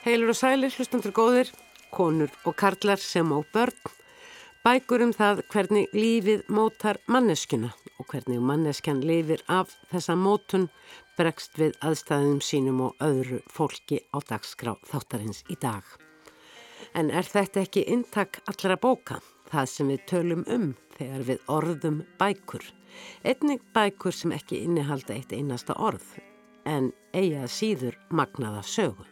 Heilur og sælir, hlustandur góðir, konur og karlar sem á börn, bækur um það hvernig lífið mótar manneskuna og hvernig manneskjan lifir af þessa mótun bregst við aðstæðum sínum og öðru fólki á dagskrá þáttarins í dag. En er þetta ekki intak allra bóka, það sem við tölum um þegar við orðum bækur? Einnig bækur sem ekki innihalda eitt einasta orð, en eiga síður magnaða sögu.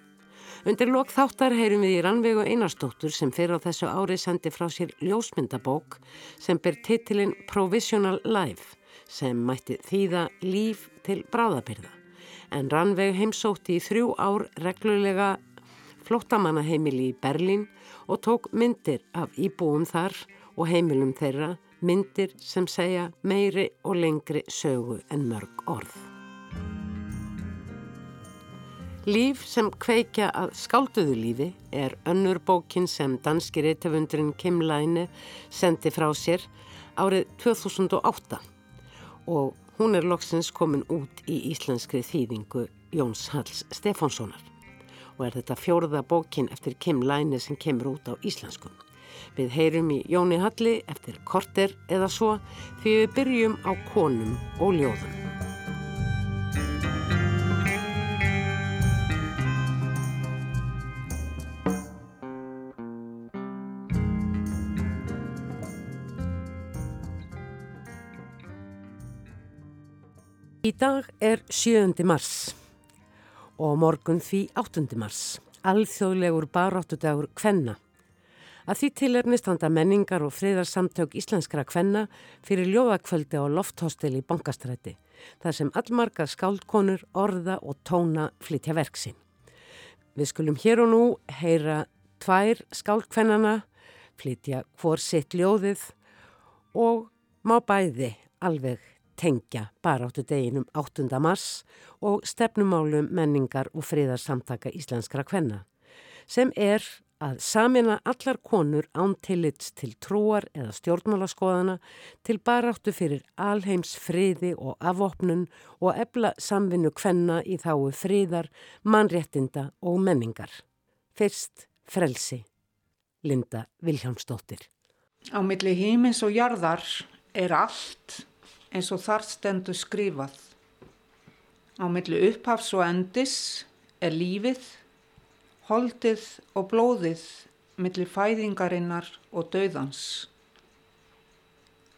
Undir lok þáttar heyrum við í Rannvegu Einarstóttur sem fyrir á þessu ári sendi frá sér ljósmyndabók sem ber titilinn Provisional Life sem mætti þýða líf til bráðabyrða. En Rannvegu heimsótti í þrjú ár reglulega flóttamannaheimili í Berlín og tók myndir af íbúum þar og heimilum þeirra, myndir sem segja meiri og lengri sögu en mörg orð. Líf sem kveikja að skálduðu lífi er önnur bókin sem danski reytafundurinn Kim Læne sendi frá sér árið 2008 og hún er loksins komin út í íslenskri þýðingu Jóns Halls Stefánssonar og er þetta fjóruða bókin eftir Kim Læne sem kemur út á íslenskum. Við heyrum í Jóni Halli eftir korter eða svo því við byrjum á konum og ljóðum. Dag er 7. mars og morgun því 8. mars, alþjóðlegur baráttudagur Kvenna. Að því til er nýstanda menningar og friðarsamtök íslenskra Kvenna fyrir ljóðakvöldi á lofthostel í bankastræti, þar sem allmargar skáldkonur, orða og tóna flytja verksi. Við skulum hér og nú heyra tvær skáldkvennana, flytja hvort sitt ljóðið og má bæði alveg tengja baráttu deginum 8. mars og stefnumálum menningar og friðarsamtaka íslenskra kvenna sem er að samina allar konur án tillits til trúar eða stjórnmálaskoðana til baráttu fyrir alheims friði og afopnun og ebla samvinnu kvenna í þáu friðar, mannréttinda og menningar. Fyrst frelsi, Linda Viljámsdóttir. Á milli hímins og jarðar er allt eins og þar stendur skrifað. Á milli upphafs og endis er lífið, holdið og blóðið milli fæðingarinnar og döðans.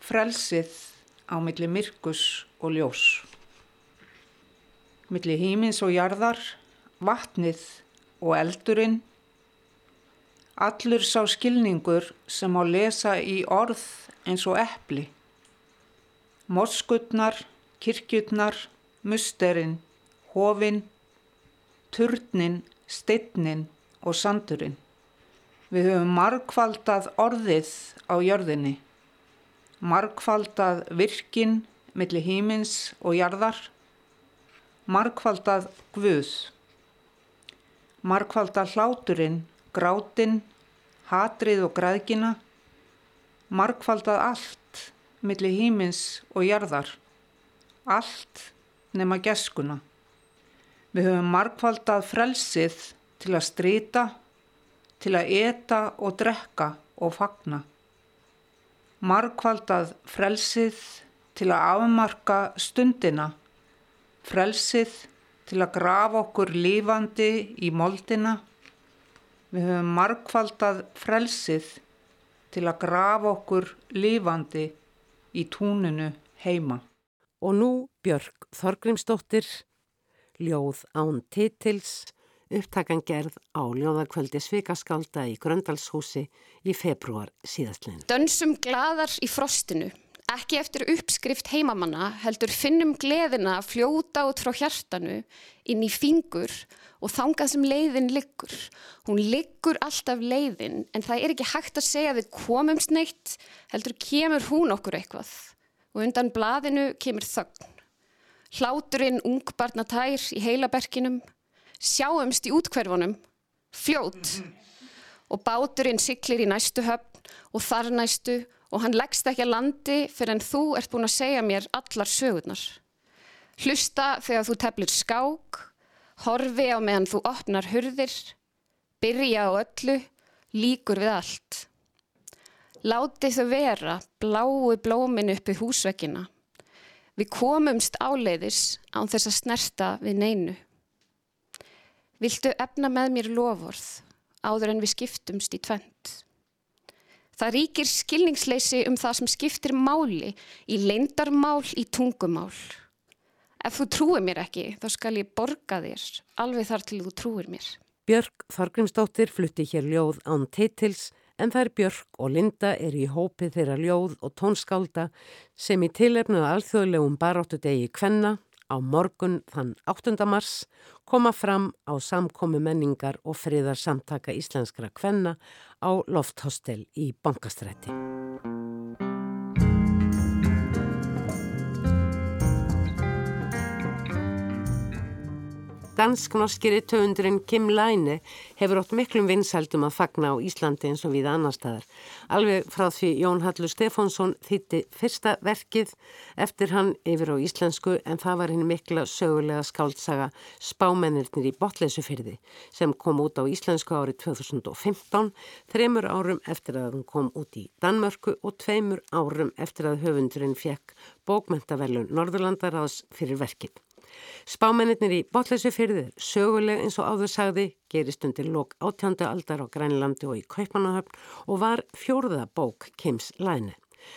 Frelsið á milli myrkus og ljós. Milli hímins og jarðar, vatnið og eldurinn. Allur sá skilningur sem á lesa í orð eins og eppli moskutnar, kirkjutnar, musterinn, hofinn, turnin, steinnin og sandurinn. Við höfum markvaldað orðið á jörðinni, markvaldað virkinn millir hímins og jarðar, markvaldað guð, markvaldað hláturinn, grátinn, hatrið og græðkina, markvaldað allt millir hímins og jarðar, allt nema geskuna. Við höfum markvaldað frelsið til að strýta, til að eta og drekka og fagna. Markvaldað frelsið til að afmarka stundina, frelsið til að grafa okkur lífandi í moldina. Við höfum markvaldað frelsið til að grafa okkur lífandi í túninu heima. Og nú Björg Þorgrimsdóttir, ljóð án titils, upptakan gerð á ljóðakvöldi Svikaskalda í Gröndalshúsi í februar síðastlegin. Dönsum gladar í frostinu. Ekki eftir uppskrift heimamanna heldur finnum gleðina að fljóta út frá hjartanu inn í fingur og þangað sem leiðin liggur. Hún liggur alltaf leiðin en það er ekki hægt að segja að við komumst neitt heldur kemur hún okkur eitthvað og undan blaðinu kemur þögn. Hláturinn ungbarnatær í heilaberkinum, sjáumst í útkverfunum, fljót og báturinn siklir í næstu höfn og þar næstu og hann leggst ekki að landi fyrir en þú ert búin að segja mér allar sögurnar. Hlusta þegar þú teflir skák, horfi á meðan þú opnar hurðir, byrja á öllu, líkur við allt. Láti þau vera bláu blómin uppi húsvekkina. Við komumst áleiðis án þess að snerta við neinu. Viltu efna með mér lofórð áður en við skiptumst í tvent? Það ríkir skilningsleysi um það sem skiptir máli í leindarmál í tungumál. Ef þú trúir mér ekki, þá skal ég borga þér alveg þar til þú trúir mér. Björg Þorgrimsdóttir flutti hér ljóð án teitils en þær Björg og Linda er í hópið þeirra ljóð og tónskálda sem í tilefnu alþjóðlegum baróttu degi Kvenna á morgun þann 8. mars koma fram á samkomi menningar og friðar samtaka íslenskra kvenna á lofthostel í Bankastræti. Dansk-norskiri töfundurinn Kim Læne hefur ótt miklum vinsældum að fagna á Íslandi eins og við annar staðar. Alveg frá því Jón Hallur Stefánsson þýtti fyrsta verkið eftir hann yfir á íslensku en það var henni mikla sögulega skáldsaga Spámennirnir í Botleysufyrði sem kom út á íslensku árið 2015, þremur árum eftir að hún kom út í Danmörku og tveimur árum eftir að höfundurinn fekk bókmentavelun Norðurlandaraðs fyrir verkið. Spámennir í botleysu fyrðir, söguleg eins og áður sagði, gerist undir lok átjándu aldar á Grænlandi og í Kaupanahöfn og var fjórða bók Kims Læne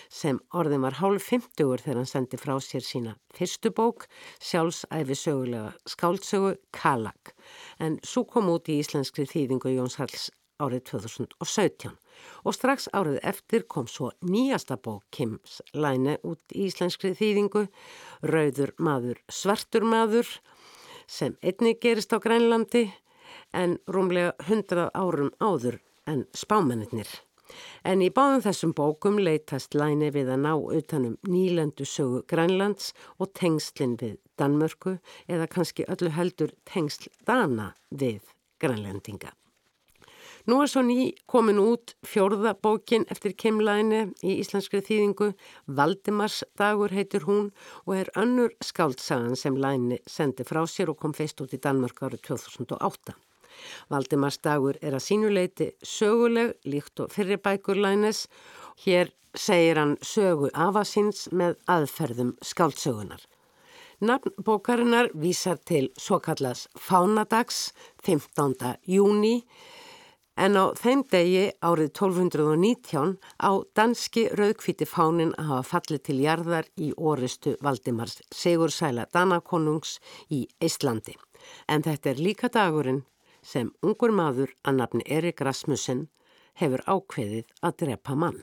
sem orðin var hálf 50 þegar hann sendi frá sér sína fyrstu bók, sjálfsæfi sögulega skáldsögu Kalak. En svo kom út í íslenskri þýðingu Jóns Halls árið 2017 og strax árið eftir kom svo nýjasta bók Kims Læne út í íslenskri þýðingu Rauður maður, svartur maður sem einni gerist á Grænlandi en rúmlega hundrað árum áður en spámennir. En í báðum þessum bókum leytast Læne við að ná utanum nýlendu sögu Grænlands og tengslinn við Danmörku eða kannski öllu heldur tengsl Dana við Grænlendinga. Nú er svo ný komin út fjórða bókin eftir kemlaðinni í íslenskri þýðingu. Valdimars dagur heitur hún og er önnur skáldsagan sem læni sendi frá sér og kom feist út í Danmark árið 2008. Valdimars dagur er að sínuleiti söguleg líkt og fyrirbækur lænes. Hér segir hann sögu afasins með aðferðum skáldsögunar. Nafn bókarinnar vísar til svo kallas Fánadags 15. júni En á þeim degi árið 1219 á danski rauðkvíti fánin að hafa fallið til jarðar í orustu Valdimars Sigur Sæla Danakonungs í Íslandi. En þetta er líka dagurinn sem ungur maður að nafni Erik Rasmussen hefur ákveðið að drepa mann.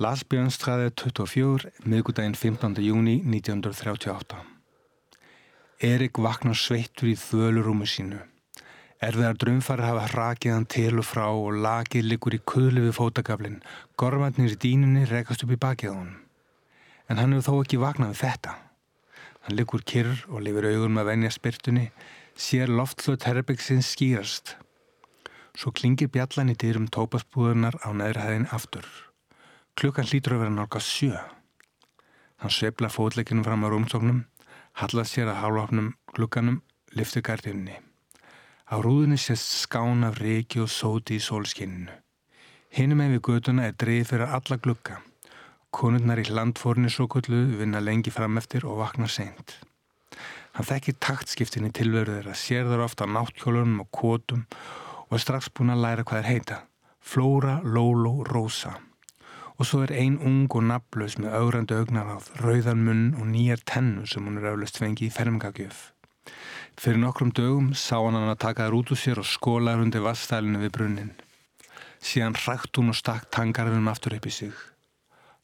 Lars Björnstræði 24, miðgudaginn 15. júni 1938. Erik vaknar sveittur í þölurúmi sínu. Erfiðar drömfarir hafa hrakið hann til og frá og lagið liggur í kuðlu við fótagaflin. Gormatnir í dínunni rekast upp í bakið á hann. En hann hefur þó ekki vaknað við þetta. Hann liggur kyrr og lifir augun með venja spyrtunni, sér loftlöð herrbyggsins skýrast. Svo klingir bjallan í dyrum tópasbúðunar á neðrahæðin aftur. Klukkan hlýtur að vera nálga sjö. Hann sveifla fótleikinu fram á rúmsóknum, hallast sér að hálfafnum klukkanum, liftur gardinni. Á rúðinni sést skán af reiki og sóti í sólskinninu. Hinnum en við göduna er dreif fyrir alla glukka. Konurnar í landfórni svo kullu vinna lengi fram eftir og vakna seint. Hann þekkir taktskiptin í tilveru þeirra, sér þar ofta náttkjólunum og kótum og er strax búin að læra hvað er heita. Flóra, Lóló, Rósa. Og svo er ein ung og naflös með augrandu augnaráð, rauðan munn og nýjar tennu sem hún er auðlust fengið í fermgagjöf. Fyrir nokkrum dögum sá hann hann að taka þær út úr sér og skóla hundi vastælinu við brunnin. Síðan rækt hún og stakk tangarðunum aftur upp í sig.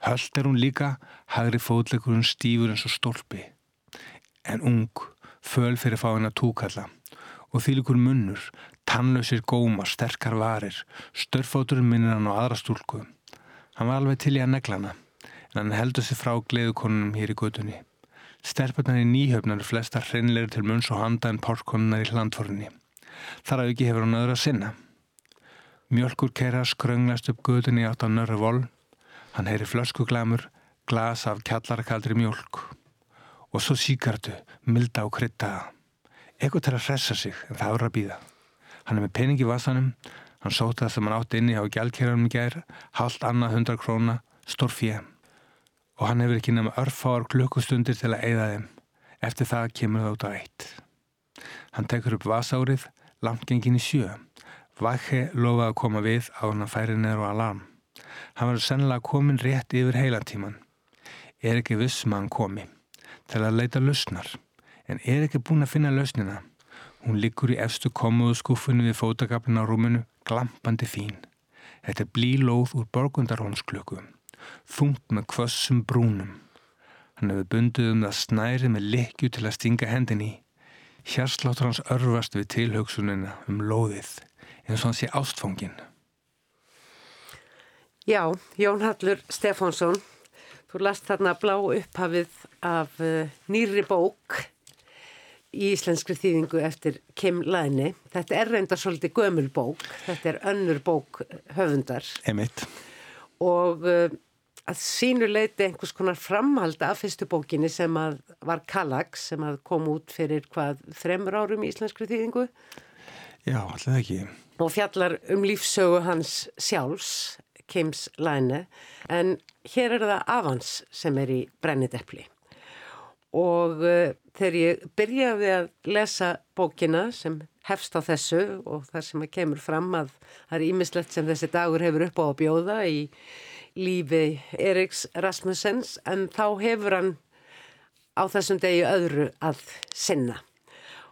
Höllt er hún líka, hagri fótleikurinn stífur eins og stólpi. En ung, föl fyrir fáina túkalla og þýlikur munnur, tannlausir góma, sterkar varir, störfáturinn minnir hann á aðra stúlku. Hann var alveg til í að negla hana, en hann heldur sig frá gleðukonunum hér í gödunni. Sterparnar í nýhjöfnar er flesta hreinleiri til munns og handa en párkonunnar í hlandforunni. Þar að ekki hefur hann öðru að sinna. Mjölkur keira skrönglast upp guðunni átt á nörru vol. Hann heyri flöskuglamur, glas af kjallarakaldri mjölk. Og svo síkartu, milda og kryttaða. Ekkur til að hressa sig, en það voru að býða. Hann er með peningi vasanum, hann sóti það sem hann átti inni á gjaldkerðanum í gær, haldt annað hundar króna, stór fjö. Og hann hefur ekki nefn örfáar klukkustundir til að eigða þeim. Eftir það kemur það út á eitt. Hann tekur upp vasárið, langt gengin í sjö. Vakhe lofaði að koma við á hann að færi neður á alarm. Hann verður sennilega komin rétt yfir heilantíman. Er ekki vissum að hann komi til að leita lausnar, en er ekki búin að finna lausnina. Hún liggur í efstu komuðu skuffunni við fótagaflin á rúmunu, glampandi fín. Þetta er blílóð úr borgundarhómsklöku, þungt með kvössum brúnum. Hann hefur bundið um það snæri með lekju til að stinga hendin í. Hjarsláttur hans örfast við tilhugsunina um lóðið, eins og hann sé ástfóngin. Já, Jón Hallur Stefánsson, þú last þarna blá upphafið af uh, nýri bók í íslenskri þýðingu eftir Kim Læni. Þetta er reynda svolítið gömul bók, þetta er önnur bók höfundar. Emitt. Og uh, að sínu leiti einhvers konar framhald af fyrstu bókinni sem að var Kallax sem að kom út fyrir hvað þremur árum í íslenskri þýðingu. Já, alltaf ekki. Og fjallar um lífsögu hans sjálfs, Kims Læni, en hér er það Avans sem er í brennidepli og uh, þegar ég byrjaði að lesa bókina sem hefst á þessu og það sem að kemur fram að það er ímislegt sem þessi dagur hefur upp á að bjóða í lífi Eriks Rasmussens en þá hefur hann á þessum degi öðru að sinna.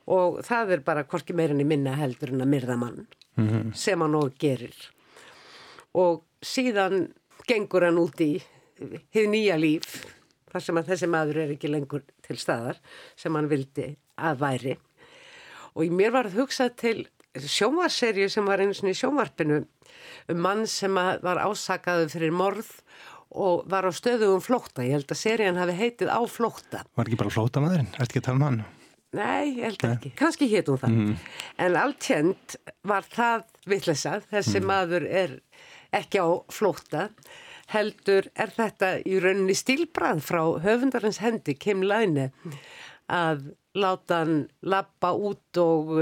Og það er bara hvorki meirinni minna heldur en að myrða mann mm -hmm. sem hann og gerir. Og síðan gengur hann út í hið nýja líf þar sem að þessi maður er ekki lengur til staðar sem hann vildi að væri. Og mér var að hugsa til sjónvarserju sem var eins og í sjónvarpinu um mann sem var ásakaðu fyrir morð og var á stöðugum flótta ég held að serían hafi heitið á flótta Var ekki bara flótta maðurinn? Er ekki að tala um hann? Nei, ég held ekki. Kanski hétt hún það. Mm. En alltjönd var það vittlesað. Þessi mm. maður er ekki á flótta heldur er þetta í rauninni stílbrað frá höfundarins hendi, Kim Læne, að láta hann lappa út og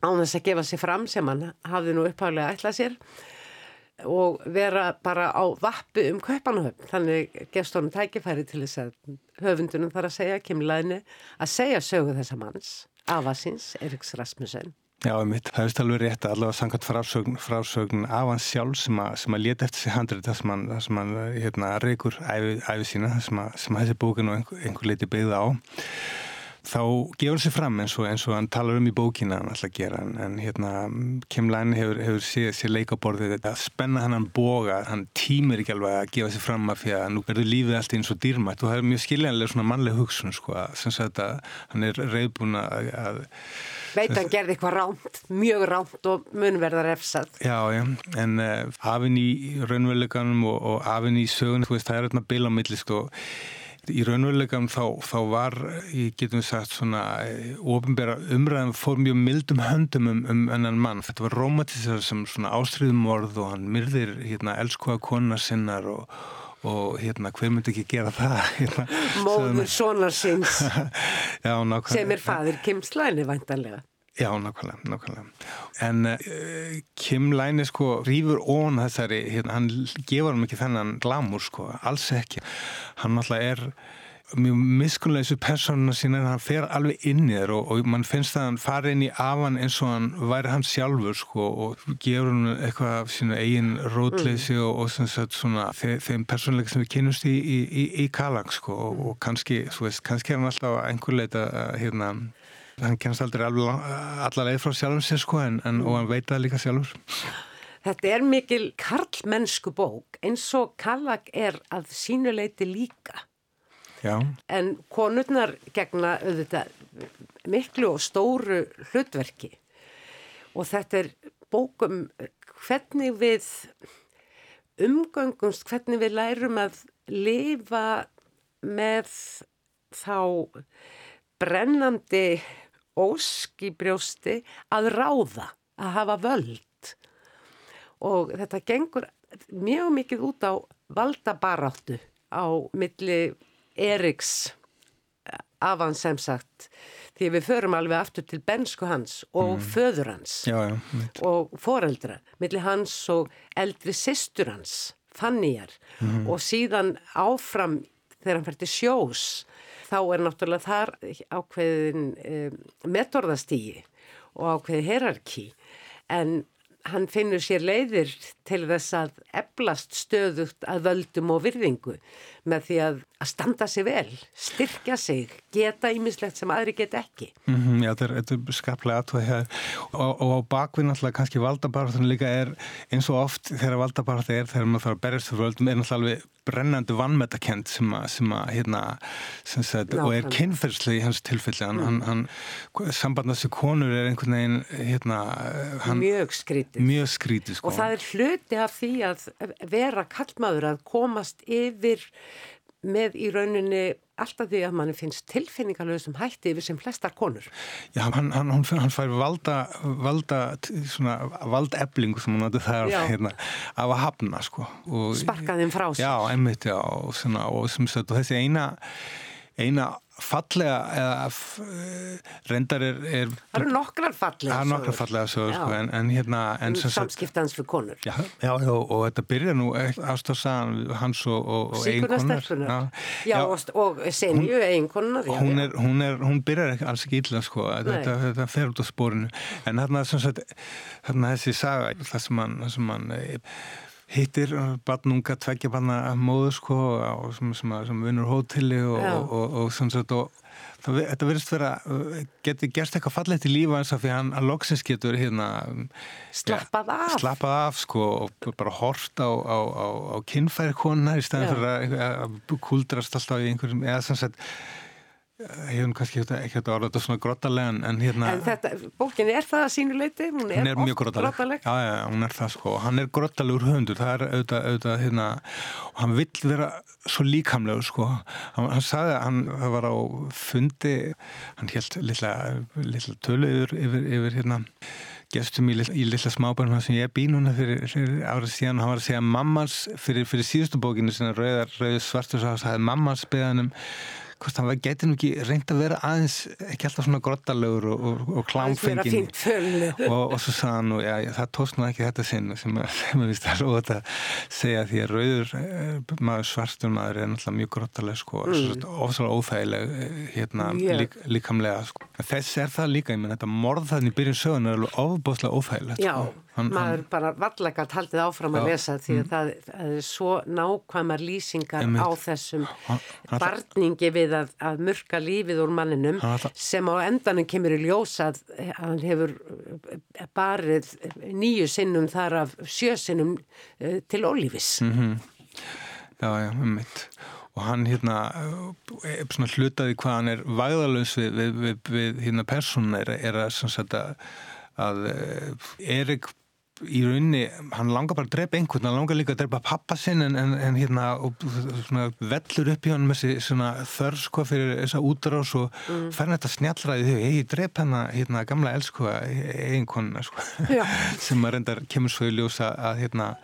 án þess að gefa sér fram sem hann hafði nú uppháðlega ætlað sér og vera bara á vappu um kaupanahöfn. Þannig gefst honum tækifæri til þess að höfundunum þarf að segja, Læne, að segja sögu þessa manns, Avasins, Eriks Rasmussen. Já, mitt, það er alveg rétt að allavega sangat frásögn, frásögn af hans sjálf sem að, sem að leta eftir sig handrið það sem hann, það sem hann hérna, reykur æfið æfi sína, það sem, að, sem að þessi bókinu einhver, einhver leiti byggða á þá gefur hann sér fram eins og, eins og hann talar um í bókina hann alltaf gera en, en hérna Kim Lann hefur, hefur séð sér leikaborðið þetta að spenna hann hann boga hann tímir ekki alveg að gefa sér fram af því að nú verður lífið alltaf eins og dýrmætt og það er mjög skiljanlega svona mannleg hugsun sko, sem sagt að hann er reyðbúin að Veit hann gerði eitthvað ránt, mjög ránt og munverðar efsað. Já, já, en uh, afinn í raunveruleikanum og, og afinn í sögun, þú veist, það er Í raunveruleikanum þá, þá var, ég getum sagt svona, eh, ofinbæra umræðum fór mjög mildum höndum um, um ennan mann. Þetta var romantísar sem svona ástriðumorð og hann myrðir, hérna, elskuða konar sinnar og og hérna hver myndi ekki gera það hérna, móður sonar sinns sem er fadir Kim Slæni vantanlega Já, nákvæmlega, nákvæmlega. En uh, Kim Læni sko rýfur ón þessari, hérna, hann gefur hann ekki þennan glamur sko, alls ekki. Hann náttúrulega er mjög miskunlega þessu persónuna sína en hann fer alveg inn í þér og, og mann finnst að hann fari inn í afan eins og hann væri hans sjálfur sko og gefur hann eitthvað af sínu eigin rótleysi mm. og, og sagt, svona, þe þeim persónleika sem við kynumst í, í, í, í Kalag sko og, og kannski, þú veist, kannski er hann alltaf einhver leita hérna hann kennst aldrei allar leið frá sjálfum sér sko en, en, og hann veit það líka sjálfur. Þetta er mikil karlmennsku bók eins og Kalag er að sínuleiti líka. Já. en konurnar gegna auðvitað miklu og stóru hlutverki. Og þetta er bókum hvernig við umgöngumst, hvernig við lærum að lifa með þá brennandi ósk í brjósti að ráða, að hafa völd og þetta gengur mjög mikið út á valdabaráttu á milli Eriks af hans sem sagt því við förum alveg aftur til bensku hans og mm. föður hans já, já, og foreldra millir hans og eldri sýstur hans Fanníjar mm. og síðan áfram þegar hann fer til sjós þá er náttúrulega þar ákveðin um, metorðastígi og ákveði herarki en hann finnur sér leiðir til þess að eblast stöðugt að völdum og virðingu með því að, að standa sig vel, styrkja sig, geta ímislegt sem aðri get ekki. Mm -hmm, já, þetta er skaplega aðtöð hér og, og á bakvinn alltaf kannski valdabarðan líka er eins og oft þegar valdabarðan er þegar maður þarf að berjast fyrir völdum er alltaf alveg brennandi vannmetakent sem að, sem að hérna, sem sagt, og er kynferðslega í hans tilfelli hann, mm. hann, hann samband þessi konur er einhvern veginn hérna, hann, mjög skrítið, mjög skrítið sko. og það er hluti af því að vera kallmaður að komast yfir með í rauninni alltaf því að manni finnst tilfinningalöðu sem hætti yfir sem flestar konur. Já, hann, hann, hann fær valda, valda svona valdeflingu sem hann átti þar hérna, af að hafna sko. Sparkaðin frá sig. Já, einmitt, já, og, svona, og, og þessi eina eina fallega eða reyndar er, er það eru nokkrar fallega það eru nokkrar fallega sögur sko, en, en hérna en samskiptans fyrir konur. Já, já, já, og þetta byrja nú ástafsagan hans og, og, og eiginkonar já, já, og, og senju eiginkonar hún, hún, hún byrjar ekki alls ekki illa sko, þetta, þetta fer út á spórinu en hérna, sagt, hérna þessi saga það sem mann man, hittir barnunga tveggja barna móðu sko og sem, sem, sem vinnur hóteli og, og, og, og sagt, það, þetta verðist vera getur gerst eitthvað fallegt í lífa eins af því að hann loksins getur hérna slappað af, slappað af sko, og bara hort á, á, á, á kynfæri konar í stæðan fyrir að, að kuldrast alltaf í einhverjum eða sem sagt ég hef kannski ekki hægt að orða þetta svona grottalega en hérna en þetta, bókin er það að sínu leiti hún er, er mjög grottaleg. Já, já, hún er það sko, hann er grottalegur höfundur. Það er auðvitað, auðvitað hérna og hann vill vera svo líkamlegur sko. Hann, hann sagði að hann var á fundi, hann held lilla, lilla tölu yfir, yfir, yfir hérna gestum í, í lilla smábarn sem ég bý núna fyrir, fyrir árið síðan. Og hann var að segja mammans fyrir, fyrir síðustu bókinu sem rauðar, rauðar svartur sá að það hefði mammans beðanum hvort hann geti nú ekki reynd að vera aðeins ekki alltaf svona grottalögur og, og, og klámfengin og, og svo sagði hann og já, það tóst nú ekki þetta sinn sem ég vist að róða að segja því að rauður eh, maður svartur maður er náttúrulega mjög grottaleg sko, mm. ofsalega óþægileg eh, hérna yeah. lík, líkamlega sko. þess er það líka, ég menn þetta morðaðin í byrjun sögun er alveg ofbúslega óþægilegt Já sko. Hann, maður hann, bara vallegalt haldið áfram að já, lesa því að mm. það, það er svo nákvæmar lýsingar á þessum barningi við að, að murka lífið úr manninum sem á endanum kemur í ljós að hann hefur eh, barið nýju sinnum þar af sjö sinnum uh, til ólífis mm -hmm. Já, já, um mitt og hann hérna svona hlutaði hvað hann er væðalös við, við, við, við hérna persónu er, er að, að að Erik í rauninni, hann langar bara að drepa einhvern, hann langar líka að drepa pappa sinn en, en, en hérna og, svona, vellur upp í hann með þessi þörr sko fyrir þessa útrás og mm. fær þetta snjallraði þau, hei, drep hann hérna gamla elsku einhvern sko, sem að reyndar kemur svo í ljósa að hérna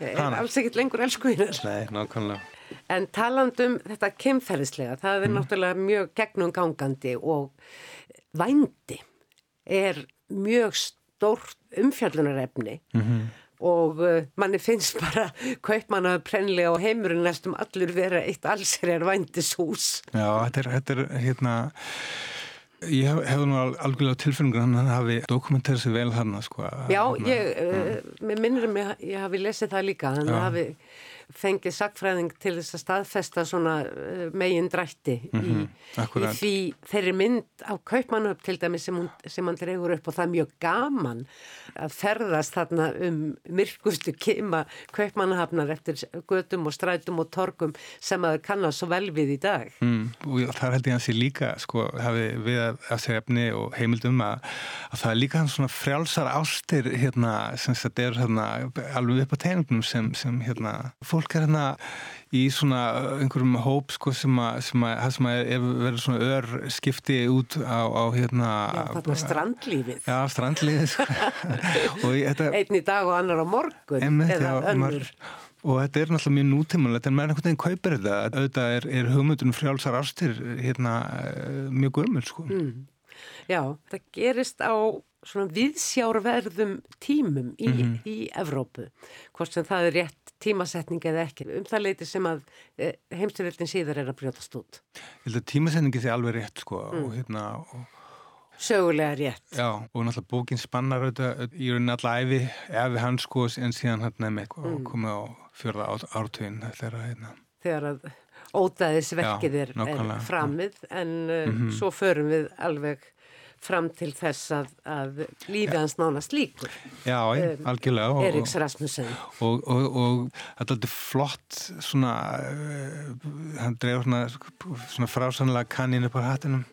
hann, alls ekkit lengur elsku hinn Nei, nákvæmlega En talandum þetta kemferðislega, það er mm. náttúrulega mjög gegnum gangandi og vændi er mjög stórt umfjallunarefni mm -hmm. og uh, manni finnst bara kaupmanna prennilega á heimurinn næstum allur vera eitt allsherjar vændishús. Já, þetta er, þetta er hérna Ég hef, hef nú algjörlega tilfengur hann að hafi dokumentærið sér vel þarna sko. Já, ég, uh, mér minnir um að ég hafi lesið það líka, hann hafi fengið sagfræðing til þess að staðfesta svona eh, megin drætti mm -hmm. í, í því þeirri mynd á kaupmannup til dæmi sem, hún, sem hann dregur upp og það er mjög gaman að ferðast þarna um myrkustu kema kaupmannahafnar eftir gödum og strætum og torgum sem að kannast svo vel við í dag mm, og það held ég að sé líka sko, hafi við að, að segja efni og heimildum að, að það er líka hann svona frjálsar ástir hérna sem þetta er hérna alveg upp á tegnum sem, sem hérna fólk er hérna í svona einhverjum hóp sko sem að, verður svona ör skipti út á, á hérna Já, strandlífið Já, strandlífið sko. þetta, Einn í dag og annar á morgun einmitt, eða já, önnur Og þetta er náttúrulega mjög nútímanlegt en maður einhvern veginn kaupir þetta. Auðvitað er, er hugmyndunum frjálsar ástir hérna mjög gömur sko. Mm. Já, það gerist á svona viðsjárverðum tímum í, mm -hmm. í Evrópu, hvort sem það er rétt tímasetning eða ekki, um það leiti sem að e, heimsturveldin síðar er að brjótast út. Ég held að tímasetningi sé alveg rétt sko mm. og hérna og Sögulega rétt. Já, og náttúrulega bókin spannar auðvitað í rauninni alla æfi, efi hann sko en síðan hann nefnir mm. komið á fjörða ártögin þegar að hérna. Þegar að ótaðisverkið er, er framið en mm -hmm. svo förum við alveg fram til þess að, að lífið hans nánast líkur. Já, um, algjörlega. Eriks Rasmussen. Og, og, og þetta er flott svona, uh, hann dreifur svona, svona frásanlega kanninu på hattinum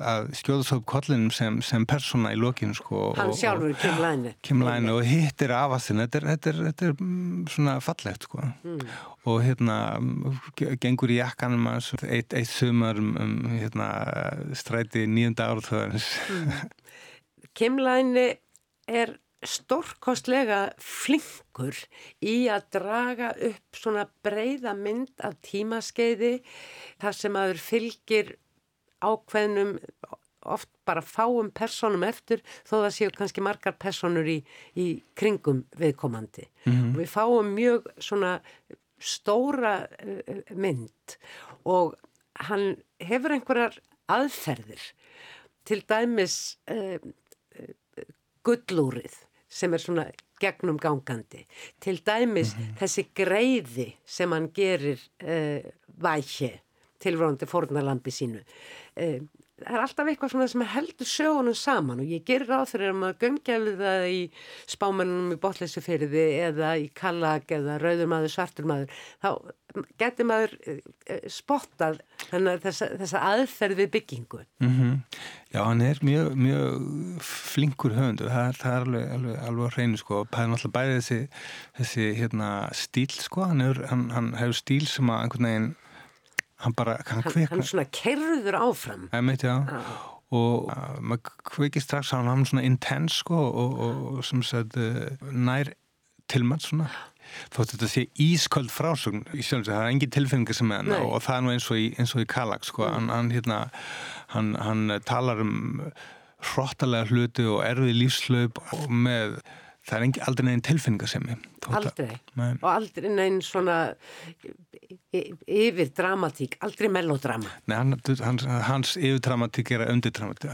að skjóðast upp kollinum sem, sem persóna í lokinu sko. Hann sjálfur, Kim Læni. Kim Læni og hittir afastinn, þetta, þetta, þetta er mm, svona fallegt sko. Mm. Og hérna, gengur í jakkanum að eitt, eitt sumar um, um hérna, stræti nýjunda árþöðarins. Mm. Kim Læni er stórkostlega flinkur í að draga upp svona breyða mynd af tímaskeiði þar sem aður fylgir ákveðnum oft bara fáum personum eftir þó það séu kannski margar personur í, í kringum viðkomandi mm -hmm. og við fáum mjög svona stóra uh, mynd og hann hefur einhverjar aðferðir til dæmis uh, gullúrið sem er svona gegnum gangandi til dæmis mm -hmm. þessi greiði sem hann gerir vækje tilvörandi fórnalambi sínu. Eh, það er alltaf eitthvað svona sem heldur sögunum saman og ég gerir á þeirra að maður gömgefið það í spámanunum í botleysu fyrirði eða í kallag eða rauður maður, svartur maður. Þá getur maður eh, eh, spottað þessa, þessa aðferð við byggingu. Mm -hmm. Já, hann er mjög, mjög flinkur höfundur, það er, það er alveg, alveg, alveg að reynu sko. Það er náttúrulega bæðið þessi, þessi hérna, stíl sko, hann hefur, hann, hann hefur stíl sem að einhvern veginn hann bara, hann kvikna hann svona kerður áfram. Emitt, ah. og uh, maður kvikið strax hann hann svona intense sko, og, og, og sem sagt uh, nær tilmætt svona. Þótt þetta sé ísköld frásugn í sjálfsög, það er engin tilfinningar sem er hann og það er nú eins og í, eins og í Kalag sko, mm. hann, hann, hérna, hann, hann talar um hróttalega hluti og erfið lífslaup og með það er aldrei neginn tilfinningasemi aldrei Nei. og aldrei neginn svona yfir dramatík, aldrei melodrama Nei, hann, hans, hans yfir dramatík er að undir dramatík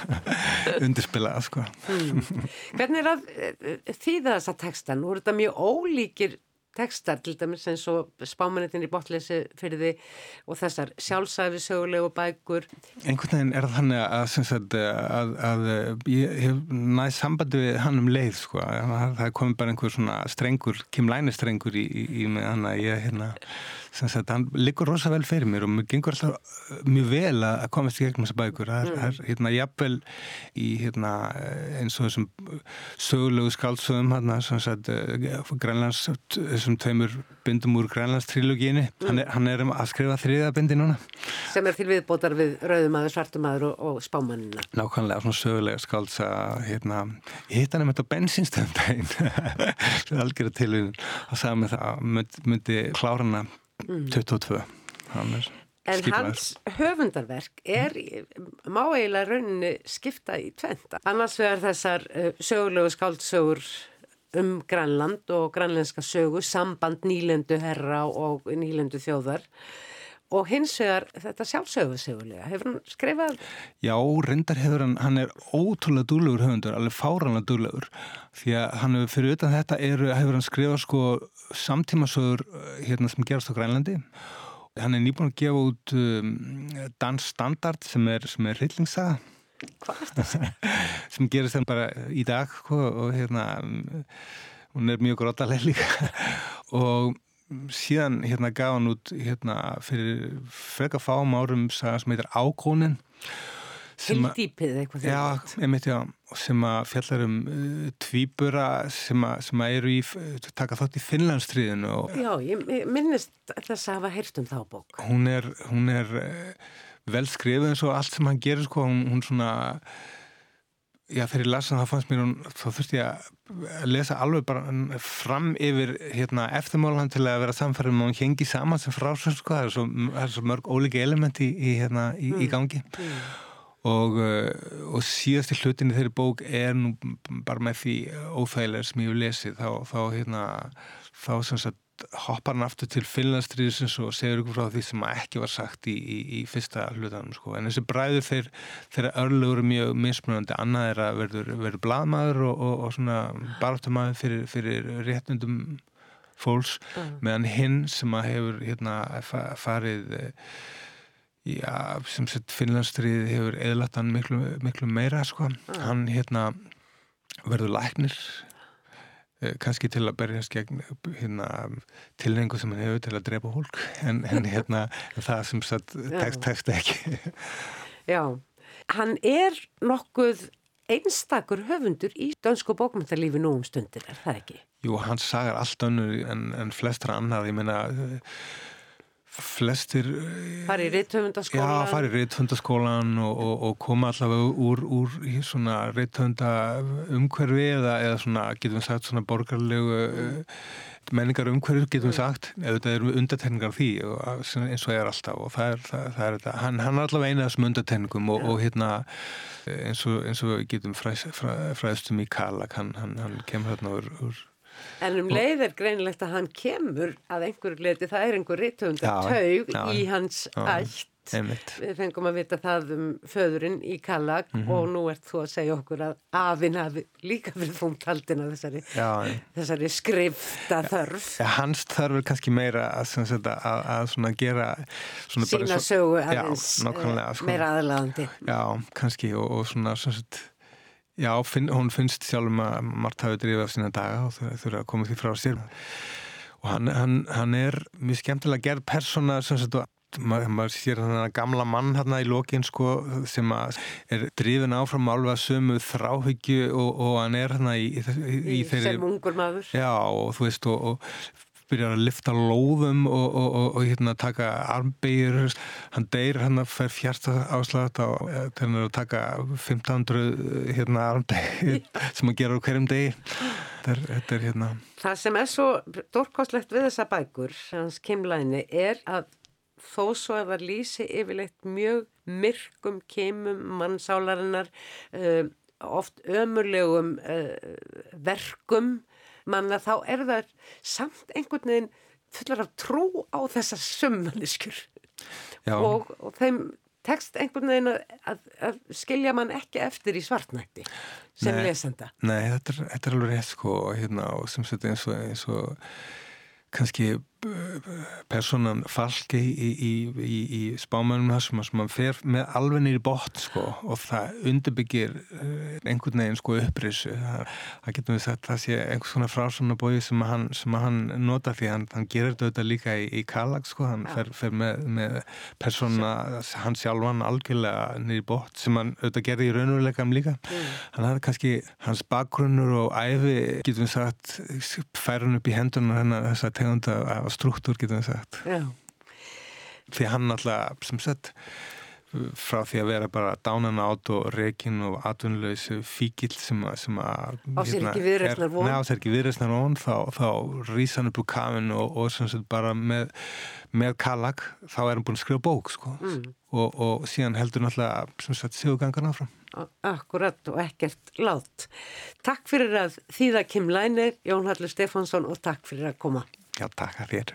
undirspilað sko hmm. Hvernig er að eh, þýða þessa texta? Nú er þetta mjög ólíkir tekstar til dæmis eins og spámanetin í botleysi fyrir því og þessar sjálfsæfi sögulegu bækur einhvern veginn er þannig að, að, að, að ég hef næst sambandi við hann um leið sko. það er komið bara einhver svona strengur kimlænistrengur í, í, í með hann að ég hérna Sagt, hann liggur rosa vel fyrir mér og mér gengur alltaf uh, mjög vel að komast í gegnum þessa bækur. Það er, mm. hérna, jafnvel í hérna, eins og þessum sögulegu skálsögum hérna, sagt, uh, grænlands, þessum tveimur bindum úr grænlands trilogíinu mm. hann, hann er um að skrifa þriða bindi núna. Sem er til viðbótar við rauðumadur, svartumadur og, og spámanina nákvæmlega, svona sögulega skálsa hérna, ég hitt hann um þetta bensinstöndaginn algjörða til og sagði mig það að myndi klárana 22 En hans höfundarverk er, má eiginlega rauninni skipta í tventa. Annars vegar þessar uh, sögulegu skáldsögur um Grænland og grænlenska sögu, samband nýlendu herra og nýlendu þjóðar og hins vegar þetta sjálfsögusögulega. Hefur hann skrifað? Já, reyndar hefur hann, hann er ótrúlega dúlegur höfundur, alveg fáranlega dúlegur því að hann hefur fyrir utan þetta er, hefur hann skrifað sko samtímasögur eh, hérna sem gerast á Grænlandi hann er nýbúin að gefa út um, Dans Standard sem er, er hryllingssaga sem gerist hann bara í dag sko, og hérna hún er mjög grótaleg líka og síðan hérna gaf hann út hérna fyrir freka fáum árum saga sem heitir Ákónin Hildýpið eitthvað Já, einmitt já, sem að fjallar um uh, tvíbura sem að, sem að eru í, taka þátt í Finnlandstriðinu Já, ég, ég minnist þess að hafa heyrt um þá bók. Hún er, hún er uh, vel skrifið eins og allt sem hann gerir sko, hún, hún svona Já, þegar ég lasa það fannst mér hún, þá þurfti ég að lesa alveg bara fram yfir hérna, eftirmálan til að vera samfærið með hún hengi saman sem frásönd sko, það það er svo mörg ólíki elementi í, hérna, í, mm. í gangi mm. og, uh, og síðasti hlutinni þeirri bók er nú bara með því óþægilega sem ég hef lesið þá, þá, hérna, þá sem sagt hoppar hann aftur til Finnlandstríðisins og segir ykkur frá því sem ekki var sagt í, í, í fyrsta hlutanum sko. en þessi bræður þeir, þeirra örlugur mjög mismunandi, annað er að verður, verður bladmaður og, og, og svona baráttumæður fyrir, fyrir réttundum fólks, mm. meðan hinn sem að hefur hérna, farið já, sem sett Finnlandstríði hefur eðlat hann miklu, miklu meira sko. mm. hann hérna verður læknir Eh, kannski til að berjast gegn hérna, tilhengu sem hann hefur til að drepa hólk en, en hérna það sem satt tekst, tekst ekki. Já, hann er nokkuð einstakur höfundur í dönsku bókmyndarlífi nú um stundir, er það ekki? Jú, hann sagar allt önnur en, en flestra annar, ég meina flestir eh, fari í reithöndaskólan já, fari í reithöndaskólan og, og, og koma allavega úr, úr svona reithönda umhverfi eða, eða svona, getum sagt, svona borgarlegu mm. menningar umhverfi, getum sagt. Eða þetta eru undatenningar því og, eins og er alltaf og það er, það, það er þetta. Hann, hann er allavega eina af þessum undatenningum og, og hérna eins og, eins og við getum fræðstum fræ, í Kalak hann, hann, hann kemur hérna úr, úr En um leið er greinilegt að hann kemur að einhverju leiti, það er einhver rittöfundar taug í hans ætt. Einmitt. Við fengum að vita það um föðurinn í Kallag mm -hmm. og nú ert þú að segja okkur að afinn hafi líka verið þungt haldina þessari, þessari skrifta þörf. Ja, hans þörf er kannski meira að, að, að gera sína sögu aðeins uh, sko. meira aðlæðandi. Já, kannski og, og svona svona Já, finn, hún finnst sjálf um að Mart hafi drifið af sína daga og þau þurfa að koma því frá sér. Og hann, hann, hann er mjög skemmtilega gerð persóna sem sagt maður, maður sér hann að gamla mann hérna í lokin sko sem er drifin áfram alveg að sömu þráhyggju og, og hann er hérna í, í, í, í þeirri sem ungur maður. Já, og þú veist og, og byrjar að lifta lóðum og, og, og, og hérna taka armbegjur, hann deyr hann að fer fjarta áslæðat á þannig að taka 1500 hérna armbegjur sem hann gerur hverjum degi. Þetta er, þetta er hérna. Það sem er svo dórkostlegt við þessa bækur hans kemlaðinni er að þó svo að það lýsi yfirleitt mjög myrkum kemum mannsálarinnar uh, oft ömurlegum uh, verkum manna þá er það samt einhvern veginn fullar af trú á þessar sömmaniskur og, og þeim tekst einhvern veginn að, að, skilja mann ekki eftir í svartnætti sem nei, lesenda. Nei, þetta er, þetta er alveg rétt sko hérna og sem setja eins og, eins og kannski personan falki í, í, í, í spámanum þar sem að fer með alveg nýri bótt sko og það undirbyggir eh, einhvern veginn sko upprisu það, það getur við sagt það sé einhvers svona frásona bói sem, sem að hann nota því hann, hann gerir þetta líka í Kalag sko, hann ja. fer, fer með, með persona, hann sjálfan algjörlega nýri bótt sem hann auðvitað gerði í raunveruleikam líka mm. hann hafði kannski hans bakgrunnur og æfi getur við sagt fær hann upp í hendunar þess að tegunda af struktúr getum við sagt Já. því hann alltaf sem sett frá því að vera bara dánan át og reygin og atvinnulegs fíkil sem að á sér ekki viðræstnar von þá, þá rýsa hann upp úr kafin og, og sem sagt bara með, með kallag þá er hann búin að skrifa bók sko. mm. og, og síðan heldur náttúrulega sem sagt séugangan áfram Akkurat og ekkert látt Takk fyrir að þýða Kim Lænir Jón Hallur Stefánsson og takk fyrir að koma Já, takk að þér.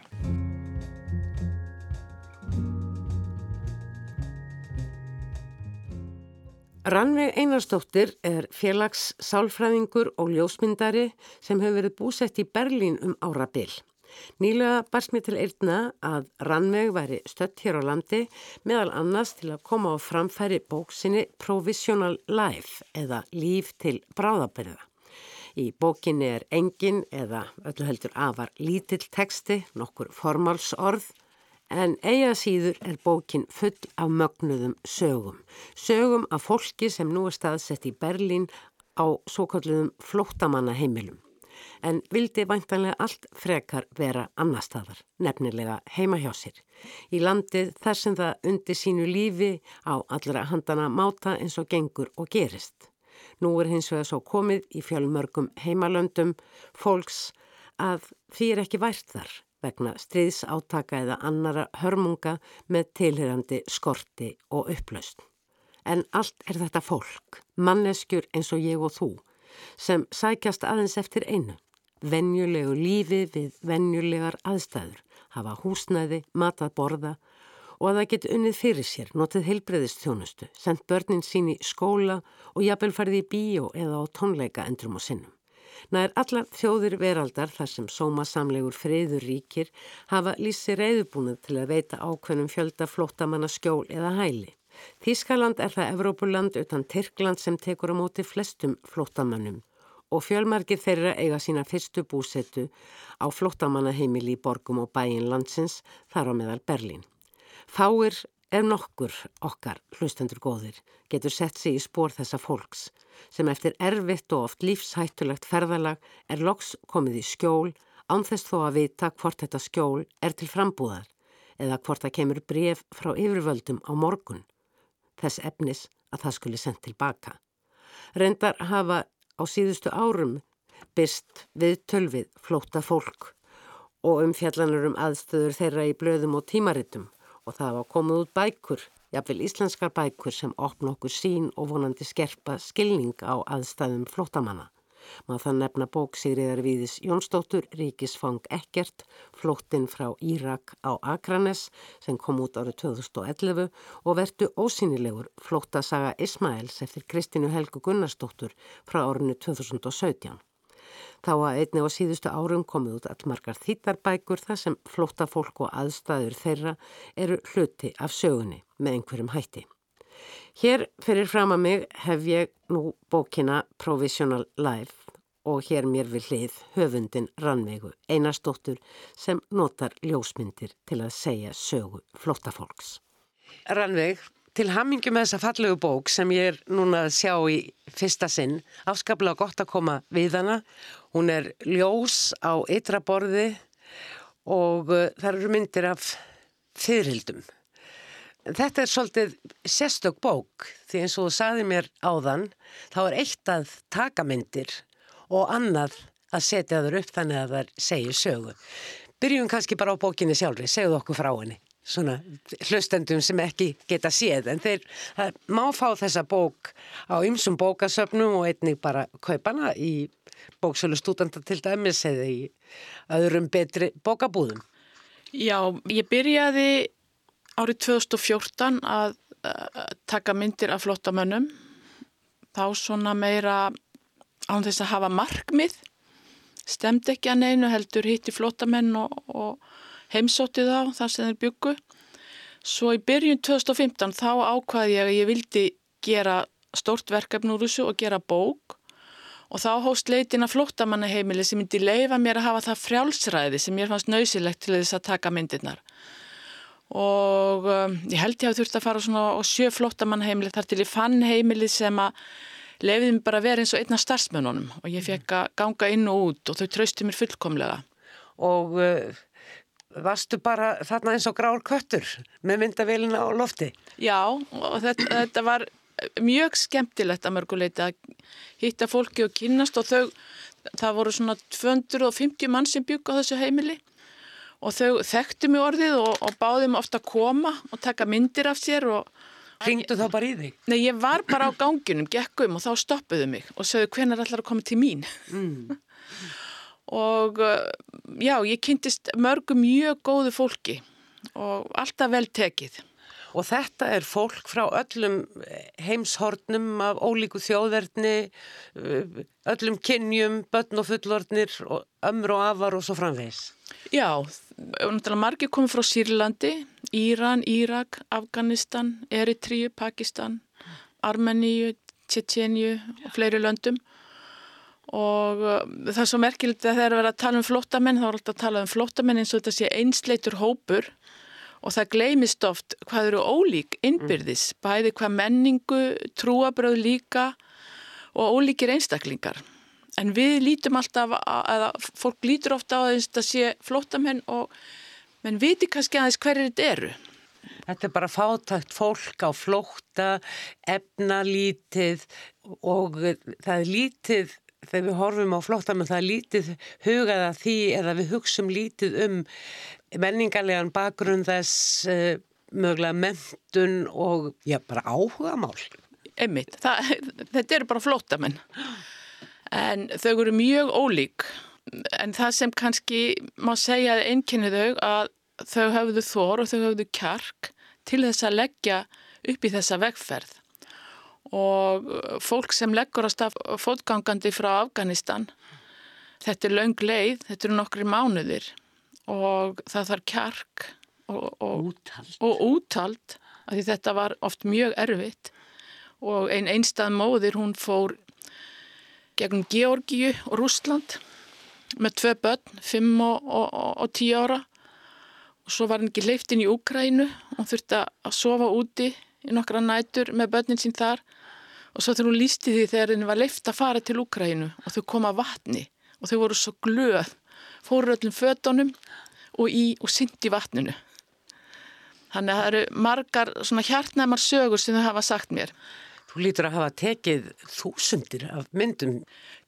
Rannveig Einarstóttir er félags sálfræðingur og ljósmyndari sem hefur verið búsett í Berlín um árabil. Nýlega barst mér til eirna að Rannveig væri stött hér á landi meðal annars til að koma á framfæri bóksinni Provisional Life eða Líf til bráðabyrða. Í bókinni er engin eða öllu heldur afar lítill teksti, nokkur formálsorð, En eiga síður er bókin full af mögnuðum sögum. Sögum af fólki sem nú er staðsett í Berlín á svo kalluðum flóttamannaheimilum. En vildi væntanlega allt frekar vera annar staðar, nefnilega heima hjá sér. Í landið þar sem það undir sínu lífi á allra handana máta eins og gengur og gerist. Nú er hins vegar svo komið í fjölmörgum heimalöndum fólks að því er ekki vært þar vegna stríðsátaka eða annara hörmunga með tilhyrandi skorti og upplaust. En allt er þetta fólk, manneskjur eins og ég og þú, sem sækjast aðeins eftir einu. Venjulegu lífi við venjulegar aðstæður, hafa húsnæði, matað borða og að það geti unnið fyrir sér, notið heilbreyðistjónustu, sendt börnin sín í skóla og jafnvel farið í bíó eða á tónleika endrum og sinnum. Nær allar þjóðir veraldar þar sem sómasamlegur friður ríkir hafa lísi reyðubúnað til að veita ákveðnum fjölda flóttamanna skjól eða hæli. Þískaland er það Evrópuland utan Tyrkland sem tekur á móti flestum flóttamannum og fjölmargir þeirra eiga sína fyrstu búsetu á flóttamannaheimili í borgum og bæin landsins þar á meðal Berlín. Fáir Ef nokkur okkar, hlustendur góðir, getur sett sig í spór þessa fólks sem eftir erfitt og oft lífshættulegt ferðalag er loks komið í skjól ánþess þó að vita hvort þetta skjól er til frambúðar eða hvort það kemur bref frá yfirvöldum á morgun, þess efnis að það skuli sendt tilbaka. Reyndar hafa á síðustu árum byrst við tölvið flóta fólk og um fjallanur um aðstöður þeirra í blöðum og tímaritum og það var komið út bækur, jáfnveil íslenskar bækur sem opna okkur sín og vonandi skerpa skilning á aðstæðum flótamanna. Maður þann nefna bók Sigriðar Víðis Jónsdóttur, Ríkisfang Ekkert, flóttinn frá Írak á Akranes sem kom út árið 2011 og verdu ósynilegur flóttasaga Ismaels eftir Kristínu Helgu Gunnarsdóttur frá árinu 2017. Þá að einni á síðustu árum komið út allmargar þýttarbækur þar sem flótta fólk og aðstæður þeirra eru hluti af sögunni með einhverjum hætti. Hér fyrir fram að mig hef ég nú bókina Provisional Life og hér mér við hlið höfundin Rannveigu Einarstóttur sem notar ljósmyndir til að segja sögu flóttafólks. Rannveig, til hammingu með þessa fallegu bók sem ég er núna að sjá í fyrsta sinn, afskaplega gott að koma við hana Hún er ljós á ytra borði og uh, það eru myndir af fyrirhildum. Þetta er svolítið sérstök bók því eins og þú saði mér áðan þá er eitt að taka myndir og annað að setja þur upp þannig að það segir sögu. Byrjum kannski bara á bókinni sjálfri, segðu okkur frá henni. Svona hlustendum sem ekki geta séð en þeir má fá þessa bók á ymsum bókasöfnum og einnig bara kaupana í bóksölu stúdanda til dæmis eða í öðrum betri bókabúðum? Já, ég byrjaði árið 2014 að uh, taka myndir af flottamönnum. Þá svona meira án þess að hafa markmið. Stemd ekki að neinu heldur hitti flottamenn og, og heimsótti þá þar sem þeir byggu. Svo í byrjun 2015 þá ákvaði ég að ég vildi gera stórt verkefn úr þessu og gera bók. Og þá hóst leitin að flóttamannaheimili sem myndi leifa mér að hafa það frjálsræði sem mér fannst nöysilegt til þess að taka myndirnar. Og um, ég held ég að þurfti að fara svona á sjö flóttamannaheimili þar til ég fann heimili sem að leiði mér bara að vera eins og einna starfsmönunum og ég fekk að ganga inn og út og þau trausti mér fullkomlega. Og uh, varstu bara þarna eins og grár köttur með myndavélina á lofti? Já og þetta, þetta var mjög skemmtilegt að mörguleita að hitta fólki og kynast og þau, það voru svona 250 mann sem bygg á þessu heimili og þau þekktu mig orðið og, og báði mig ofta að koma og taka myndir af sér og Ringdu þá bara í þig? Nei, ég var bara á ganginum, gekk um og þá stoppuðu mig og sögðu hvenar allar að koma til mín mm. og já, ég kynntist mörgu mjög góðu fólki og alltaf vel tekið Og þetta er fólk frá öllum heimshornum af ólíku þjóðverðni, öllum kynjum, börn og fullornir, ömur og afar og svo framvegs. Já, margir komið frá Sýrlandi, Íran, Írak, Afganistan, Eritríu, Pakistan, Armeníu, Tjetjeníu og fleiri löndum. Og það er svo merkilegt að þegar það er að tala um flottamenn, þá er alltaf að tala um flottamenn eins og þetta sé einsleitur hópur og það gleymist oft hvað eru ólík innbyrðis, bæði hvað menningu, trúabröð líka og ólíkir einstaklingar. En við lítum alltaf, eða fólk lítur ofta á þess að sé flótamenn og menn viti kannski aðeins hverju þetta eru. Þetta er bara fátækt fólk á flótta, efnalítið og það er lítið, þegar við horfum á flóttamenn, það er lítið hugaða því eða við hugsum lítið um menningarlegan bakgrunn þess uh, mögulega mentun og já, bara áhuga mál. Emmitt, þetta eru bara flóttamenn. En þau eru mjög ólík. En það sem kannski má segja að einnkenni þau að þau hafðu þór og þau hafðu kjark til þess að leggja upp í þessa vegferð og fólk sem leggur að stað fótgangandi frá Afganistan. Þetta er laung leið, þetta eru nokkri mánuðir og það þarf kjark og, og útald, og útald því þetta var oft mjög erfitt. Og einn einstað móðir hún fór gegn Georgiu og Rúsland með tvei börn, 5 og, og, 10 ára. Og svo var hann ekki leiftinn í Úkrænu og þurfti að sofa úti í nokkra nætur með börnin sín þar og svo þegar hún lísti því þegar henni var leift að fara til Úkrænu og þau koma vatni og þau voru svo glöð fóru öllum fötunum og og syndi vatninu þannig að það eru margar svona hjartnæmar sögur sem þau hafa sagt mér Þú lítur að hafa tekið þúsundir af myndum.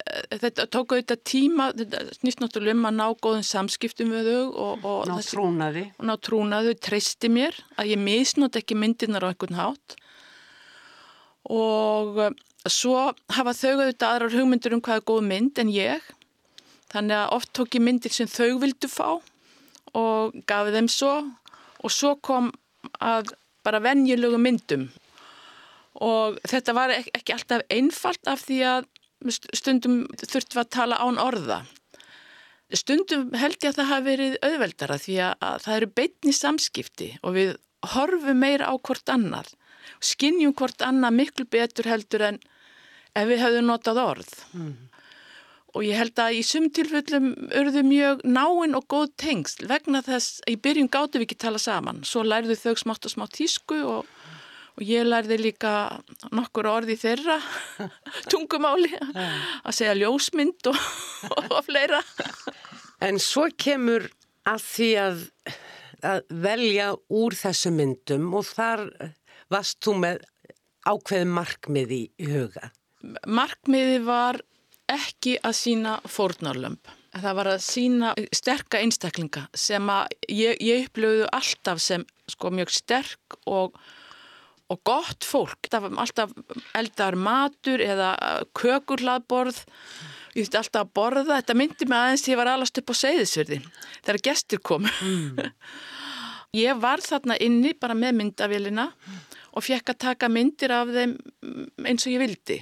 Eh, þetta tók auðvitað tíma, þetta snýst náttúrulega um að ná góðum samskiptum við þau og, og ná trúnaði. Og ná trúnaði, treysti mér að ég misnótt ekki myndirnar á einhvern hátt og eh, svo hafa þau auðvitað aðrar hugmyndir um hvað er góð mynd en ég. Þannig að oft tók ég myndir sem þau vildu fá og gafi þeim svo og svo kom að bara venjulegu myndum og þetta var ekki alltaf einfalt af því að stundum þurftum að tala án orða. Stundum held ég að það hafi verið auðveldara því að það eru beitni samskipti og við horfum meira á hvort annar. Skinnjum hvort annar miklu betur heldur en ef við hefðum notað orð. Mm. Og ég held að í sumtilfellum örðu mjög náinn og góð tengsl vegna þess að í byrjun gáttu við ekki tala saman. Svo lærðu þau smátt og smátt tísku og og ég lærði líka nokkur orði þeirra tungumáli að segja ljósmynd og, og fleira. En svo kemur að því að, að velja úr þessu myndum og þar varst þú með ákveð markmiði í huga. Markmiði var ekki að sína fórnarlömp. Það var að sína sterka einstaklinga sem að ég, ég upplöfuðu alltaf sem sko mjög sterk og og gott fólk, það var alltaf eldar matur eða kökurlaðborð ég þurfti alltaf að borða, þetta myndi mig aðeins ég var alast upp á seyðisverði þegar gestur kom mm. ég var þarna inni bara með myndavélina mm. Og fekk að taka myndir af þeim eins og ég vildi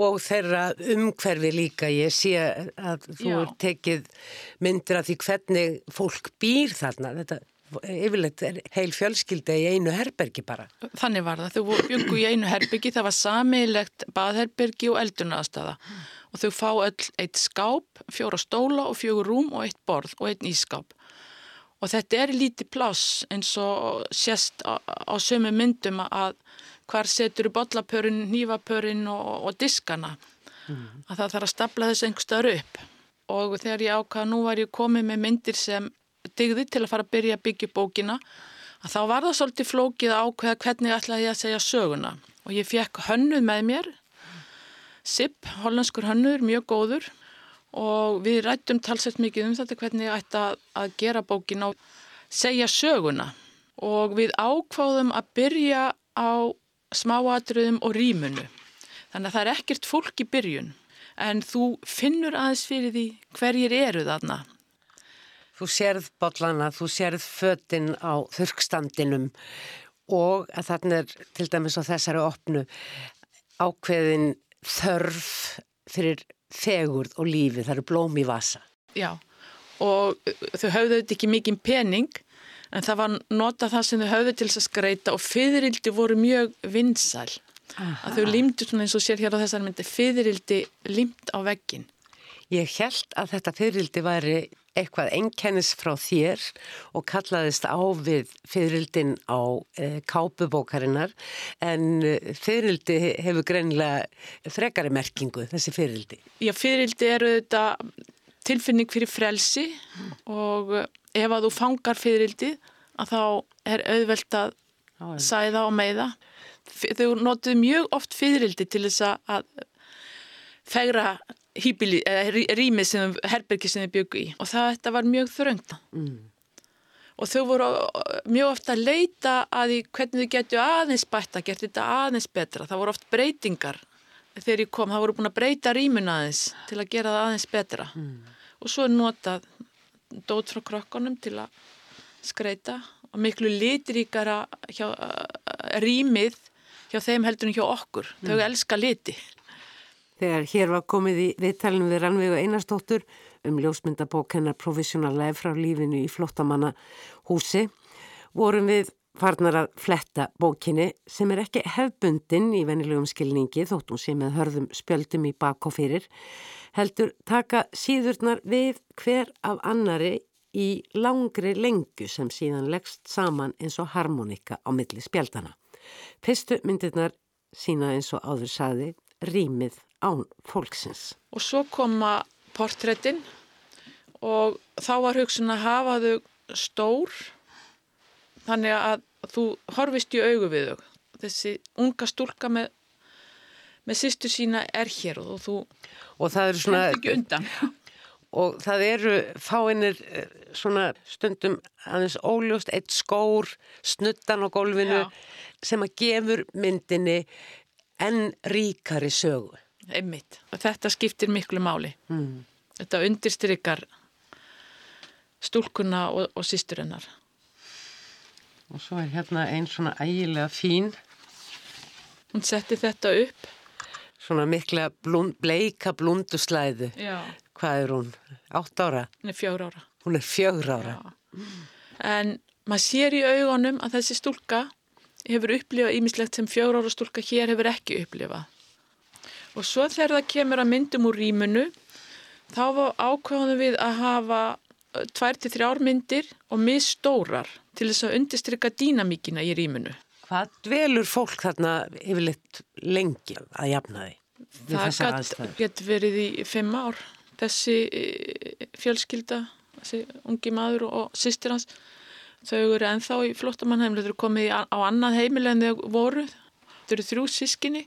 og þeirra umhverfi líka ég sé að þú Já. tekið myndir af því hvernig fólk býr þarna þetta yfirleitt er heil fjölskylda í einu herbergi bara. Þannig var það, þau byggu í einu herbergi, það var samilegt baðherbergi og eldurnaðastafa mm. og þau fá öll eitt skáp, fjóra stóla og fjögur rúm og eitt borð og eitt ískáp og þetta er lítið pláss eins og sérst á, á sömu myndum að hvar setur bollapörun, nývapörun og, og diskana. Mm. að það þarf að stapla þessu einhverstaður upp. Og þegar ég ákvaða nú var ég komið með myndir sem digði til að fara að byrja að byggja bókina að þá var það svolítið flókið ákveða hvernig ætlaði ég að segja söguna. Og ég fekk hönnuð með mér. Sipp, hollenskur hönnuður, mjög góður og við rættum talsett mikið um þetta hvernig ætti að, að gera bókina og segja söguna. Og við ákváðum að byrja á smáatriðum og rýmunu þannig að það er ekkert fólk í byrjun. En þú finnur aðeins fyrir því hverjir eru þarna. Þú sérð botlana, þú sérð fötinn á þurkstandinum og að þarna er til dæmis á þessari opnu ákveðin þörf fyrir fegurð og lífi, það eru blóm í vasa. Já, og þau höfðu þetta ekki mikið pening en það var nota það sem þau höfðu til þess að skreita og fyririldi voru mjög vinsæl. Aha. Að þau límdu svona eins og sér hér á þessari myndi fyririldi límt á veggin. Ég held að þetta fyririldi væri eitthvað enkennis frá þér og kallaðist á við fyririldin á e, kápubókarinnar en e, fyririldi hefur greinilega frekari merkingu þessi fyririldi. Já, fyririldi eru þetta tilfinning fyrir frelsi og ef að þú fangar fyririldi að þá er auðvelt að sæða og meiða. Þau notuðu mjög oft fyririldi til þess að fegra hýbili, eða rýmið sem herbergi sem þið byggu í. Og það þetta var mjög þröngt. Mm. og þau voru mjög ofta að leita að því hvernig þau getu aðeins bætta, gert þetta aðeins betra. Það voru oft breytingar þegar ég kom, það voru búin að breyta rýmun aðeins til að gera það aðeins betra. Mm. og svo notað dót frá krokkonum til að skreita og miklu litríkara hjá, rýmið hjá þeim heldur en hjá okkur, mm. þau elska liti Þegar hér var komið í viðtælinu við Rannvegu Einarstóttur um ljósmyndabók hennar Provisional Life frá lífinu í flottamanna húsi, vorum við farnar að fletta bókinni sem er ekki hefbundin í venilegum skilningi þóttum sem með hörðum spjöldum í bak og fyrir, heldur taka síðurnar við hver af annari í langri lengu sem síðan leggst saman eins og harmonika á milli spjaldana. Fyrstu myndirnar sína eins og áður saði rýmið án fólksins. Og svo koma portréttin og þá var hugsun að hafa þau stór þannig að þú horfist í augu við þau. Þessi unga stúlka með, með sýstu sína er hér og þú og það eru svona ekki undan. Og það eru fáinir eh, svona stundum aðeins óljóst, eitt skór, snuttan á gólfinu Já. sem að gefur myndinni enn ríkari sögu. Einmitt. Og þetta skiptir miklu máli. Mm. Þetta undirstrykkar stúlkunna og, og sýsturinnar. Og svo er hérna einn svona ægilega fín. Hún setti þetta upp. Svona mikla blund, bleika blunduslæðu. Já. Hvað er hún? Átt ára? Hún er fjögur ára. Hún er fjögur ára. Já. En maður sér í augunum að þessi stúlka hefur upplifað ímislegt sem fjögur ára stúlka hér hefur ekki upplifað. Og svo þegar það kemur að myndum úr rýmunu, þá ákvæðum við að hafa tvær til þrjár myndir og misstórar til þess að undistrykka dýnamíkina í rýmunu. Hvað dvelur fólk þarna yfirleitt lengi að jafna því? Það getur verið í fimm ár. Þessi fjölskylda, þessi ungi maður og sýstir hans, þau eru enþá í flottamannheimlu, þau eru komið á annað heimil en þau voru. Þau eru þrjú sískinni,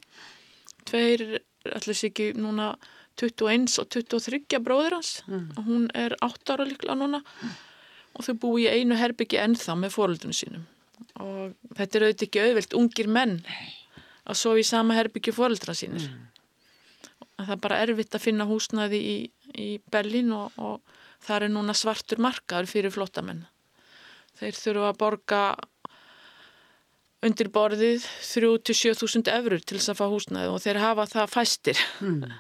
tveir allir sé ekki núna 21 og 23 bróðir hans mm. og hún er 8 ára líkla núna mm. og þau búi í einu herbyggi ennþá með fóröldunum sínum og þetta er auðvitað ekki auðvilt ungir menn að sofa í sama herbyggi fóröldra sínir mm. það er bara erfitt að finna húsnaði í, í Berlín og, og það er núna svartur markaður fyrir flottamenn þeir þurfa að borga undir borðið 3-7.000 eurur til þess að fá húsnaði og þeir hafa það fæstir mm.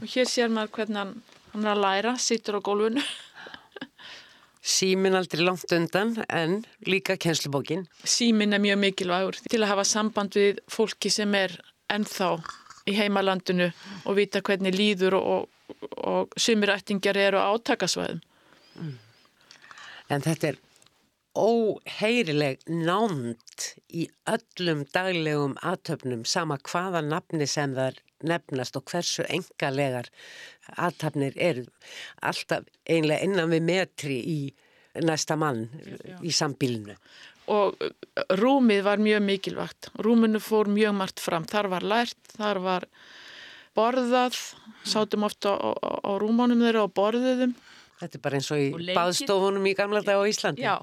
og hér sér maður hvernig hann, hann er að læra, sittur á gólfunu Símin aldrei langt undan en líka kjenslubókin Símin er mjög mikilvægur til að hafa samband við fólki sem er ennþá í heimalandinu og vita hvernig líður og, og, og sumirættingar eru á átakasvæðum mm. En þetta er óheyrileg námt í öllum daglegum aðtöfnum sama hvaða nafni sem þar nefnast og hversu engalegar aðtöfnir eru alltaf einlega innan við metri í næsta mann Já. í sambílinu. Og uh, rúmið var mjög mikilvægt. Rúminu fór mjög margt fram. Þar var lært, þar var borðað, sátum ofta á, á, á rúmónum þeirra og borðiðum Þetta er bara eins og í og baðstofunum í gamla dag á Íslandi. Já,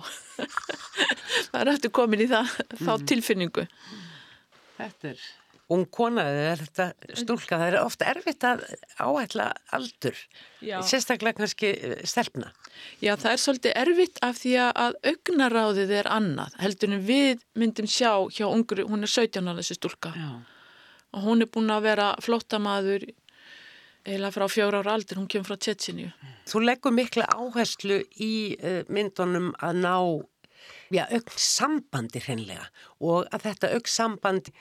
það er eftir komin í það, þá mm. tilfinningu. Þetta er ung kona, þetta stúlka, það er ofta erfitt að áætla aldur, Já. sérstaklega kannski eh, stelpna. Já, það er svolítið erfitt af því að augnaráðið er annað. Heldur en við myndum sjá hjá ungur, hún er 17 ára þessi stúlka. Já. Og hún er búin að vera flottamaður eila frá fjóra ára aldur, hún kemur frá Tjetsinju. Þú leggur mikla áherslu í uh, myndunum að ná já, aukn sambandi hreinlega og að þetta aukn samband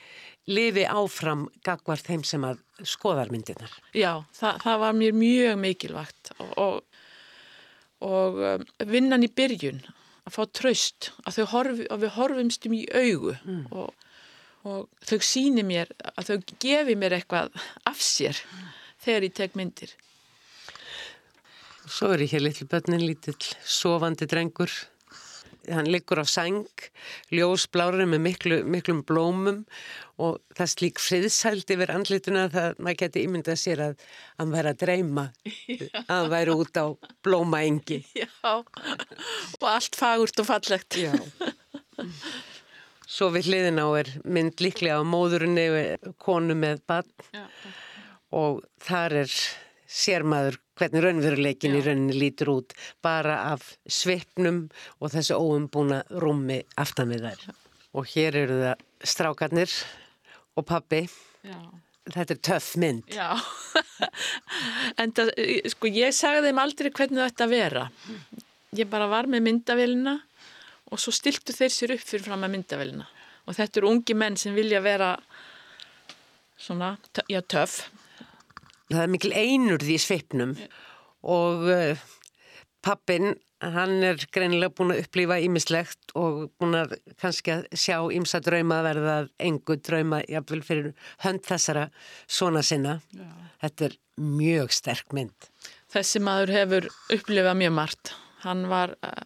lifi áfram gagvar þeim sem að skoðar myndirnar. Já, það, það var mér mjög mikilvægt og, og, og um, vinnan í byrjun að fá tröst að, horfi, að við horfumstum í augu mm. og, og þau síni mér að þau gefi mér eitthvað af sér mm. Þegar ég tek myndir. Svo er ég hér litlu börnin, lítill sofandi drengur. Hann liggur á sæng, ljósblárið með miklu, miklum blómum og það slík friðsælt yfir andlituna að maður geti ímyndað sér að hann væri að dreyma Já. að hann væri út á blómaengi. Já, og allt fagurt og fallegt. Já. Svo við hliðin á er mynd líklega á móðurinni konu með bann og þar er sérmaður hvernig raunveruleikin í rauninni lítur út bara af svipnum og þessu óumbúna rúmi aftan við þær. Og hér eru það strákarnir og pabbi. Já. Þetta er töff mynd. Já, en það, sko ég sagði þeim aldrei hvernig þetta vera. Ég bara var með myndavélina og svo stiltu þeir sér upp fyrir fram með myndavélina. Og þetta eru ungi menn sem vilja vera svona, já, töff það er mikil einurði í sveipnum og uh, pappin hann er greinilega búin að upplýfa ímislegt og búin að kannski að sjá ímsa drauma að verða engu drauma jafnvel fyrir hönd þessara svona sinna. Já. Þetta er mjög sterk mynd. Þessi maður hefur upplifað mjög margt. Hann var uh,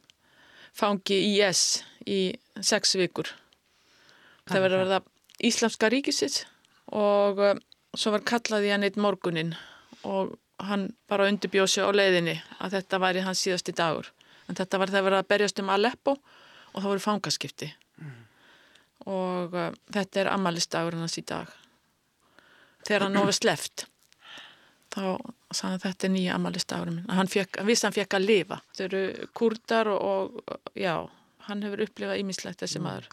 fangi í S í sex vikur. Það verður að verða Íslamska ríkisitt og uh, svo var kallað í hann eitt morgunin og hann bara undirbjóð sér á leiðinni að þetta væri hans síðasti dagur. En þetta var þegar verið að berjast um Aleppo og það voru fangaskipti. Mm. og uh, þetta er ammaliðsdagur hans í dag. Þegar hann ofið sleft þá sagði hann þetta er nýja ammaliðsdagur hann, hann vissi hann fekk að lifa. Þau eru kurdar og, og já, hann hefur upplifað ímislegt þessi maður.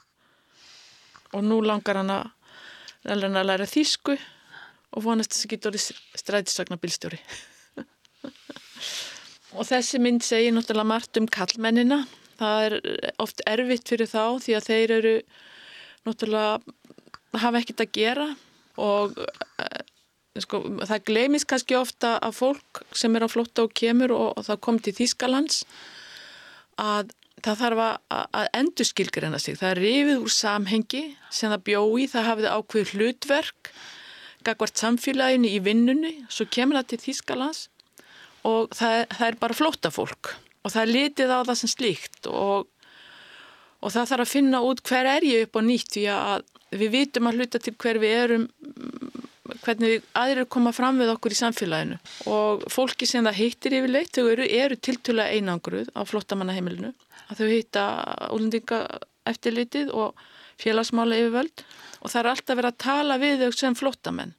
Og nú langar hann að, að læra þýsku og vonast þess að geta orðið strætisvagnabilstjóri. og þessi mynd segir náttúrulega margt um kallmennina. Það er oft erfitt fyrir þá því að þeir eru náttúrulega hafa ekkert að gera og uh, sko, það glemis kannski ofta að fólk sem er á flotta og kemur og, og það kom til Þýskalands að það þarf að, að endur skilgreina sig. Það er rifið úr samhengi sem það bjói, það hafið ákveð hlutverk gagvart samfélaginu í vinnunni, svo kemur það til Þýskalands og það, það er bara flóta fólk og það er litið á það sem slíkt og, og það þarf að finna út hver er ég upp á nýtt því að við vitum að hluta til hver við erum hvernig aðrir koma fram við okkur í samfélaginu og fólki sem það heitir yfirleitt, þau eru, eru tiltúlega einangruð á flottamannaheimilinu að þau heita úlendinga eftirlitið og félagsmála yfirvöld og það er alltaf verið að tala við þau sem flottamenn.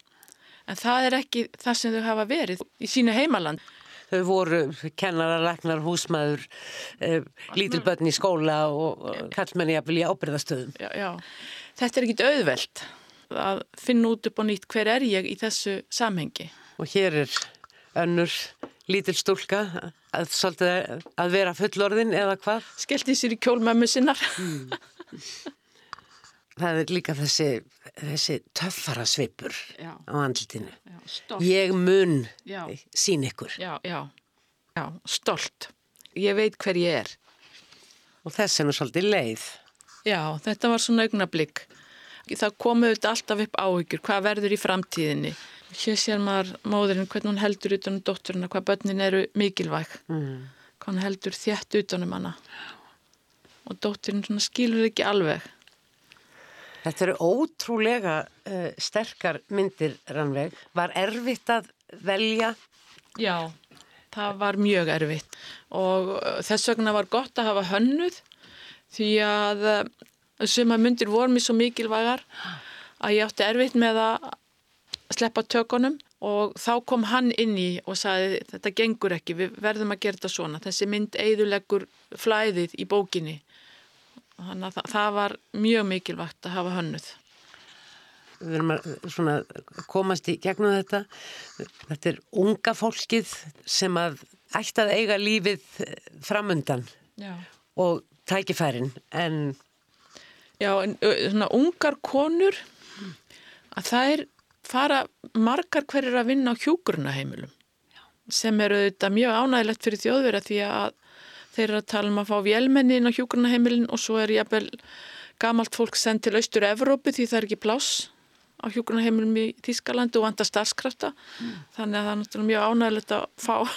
En það er ekki það sem þau hafa verið í sínu heimaland. Þau voru kennarar, læknar, húsmaður, eh, lítilbötn í skóla og kallmenni að vilja ábyrðastöðum. Já, já, þetta er ekkit auðvelt að finna út upp á nýtt hver er ég í þessu samhengi. Og hér er önnur lítil stúlka að, að vera fullorðin eða hvað? Skelti sér í kjólmömmu sinnar. Mm. það er líka þessi, þessi töffara svipur já. á andlutinu. Ég mun já. sín ykkur. Já, já, já, stolt. Ég veit hver ég er. Og þess er nú svolítið leið. Já, þetta var svona augnablík. Það komuð þetta alltaf upp áhyggjur. Hvað verður í framtíðinni? Hér sér maður móðurinn hvernig hún heldur utanum dótturina, hvað börnin eru mikilvæg. Mm. Hvað hún heldur þjætt utanum hana. Og dótturinn skilur ekki alveg. Þetta eru ótrúlega uh, sterkar myndir, Rannveig. Var erfitt að velja? Já, það var mjög erfitt og uh, þess vegna var gott að hafa hönnuð því að uh, suma myndir voru mér svo mikilvægar að ég átti erfitt með að sleppa tökunum og þá kom hann inn í og sagði þetta gengur ekki, við verðum að gera þetta svona. Þessi mynd eigðulegur flæðið í bókinni þannig að það, það var mjög mikilvægt að hafa hönnuð. Við erum að komast í gegnum þetta. Þetta er unga fólkið sem að ætti að eiga lífið framundan Já. og tækifærin en Já, en svona ungar konur að þær fara margar hverjir að vinna á hjúkurnaheimilum sem eru þetta mjög ánægilegt fyrir þjóðverða því að þeir eru að tala um að fá vélmennin á hjúkurnaheimilin og svo er jafnvel gamalt fólk sendt til austur Evrópu því það er ekki pláss á hjúkurnaheimilum í Þískalandi og vanda starfskrafta þannig að það er náttúrulega mjög ánægilegt að fá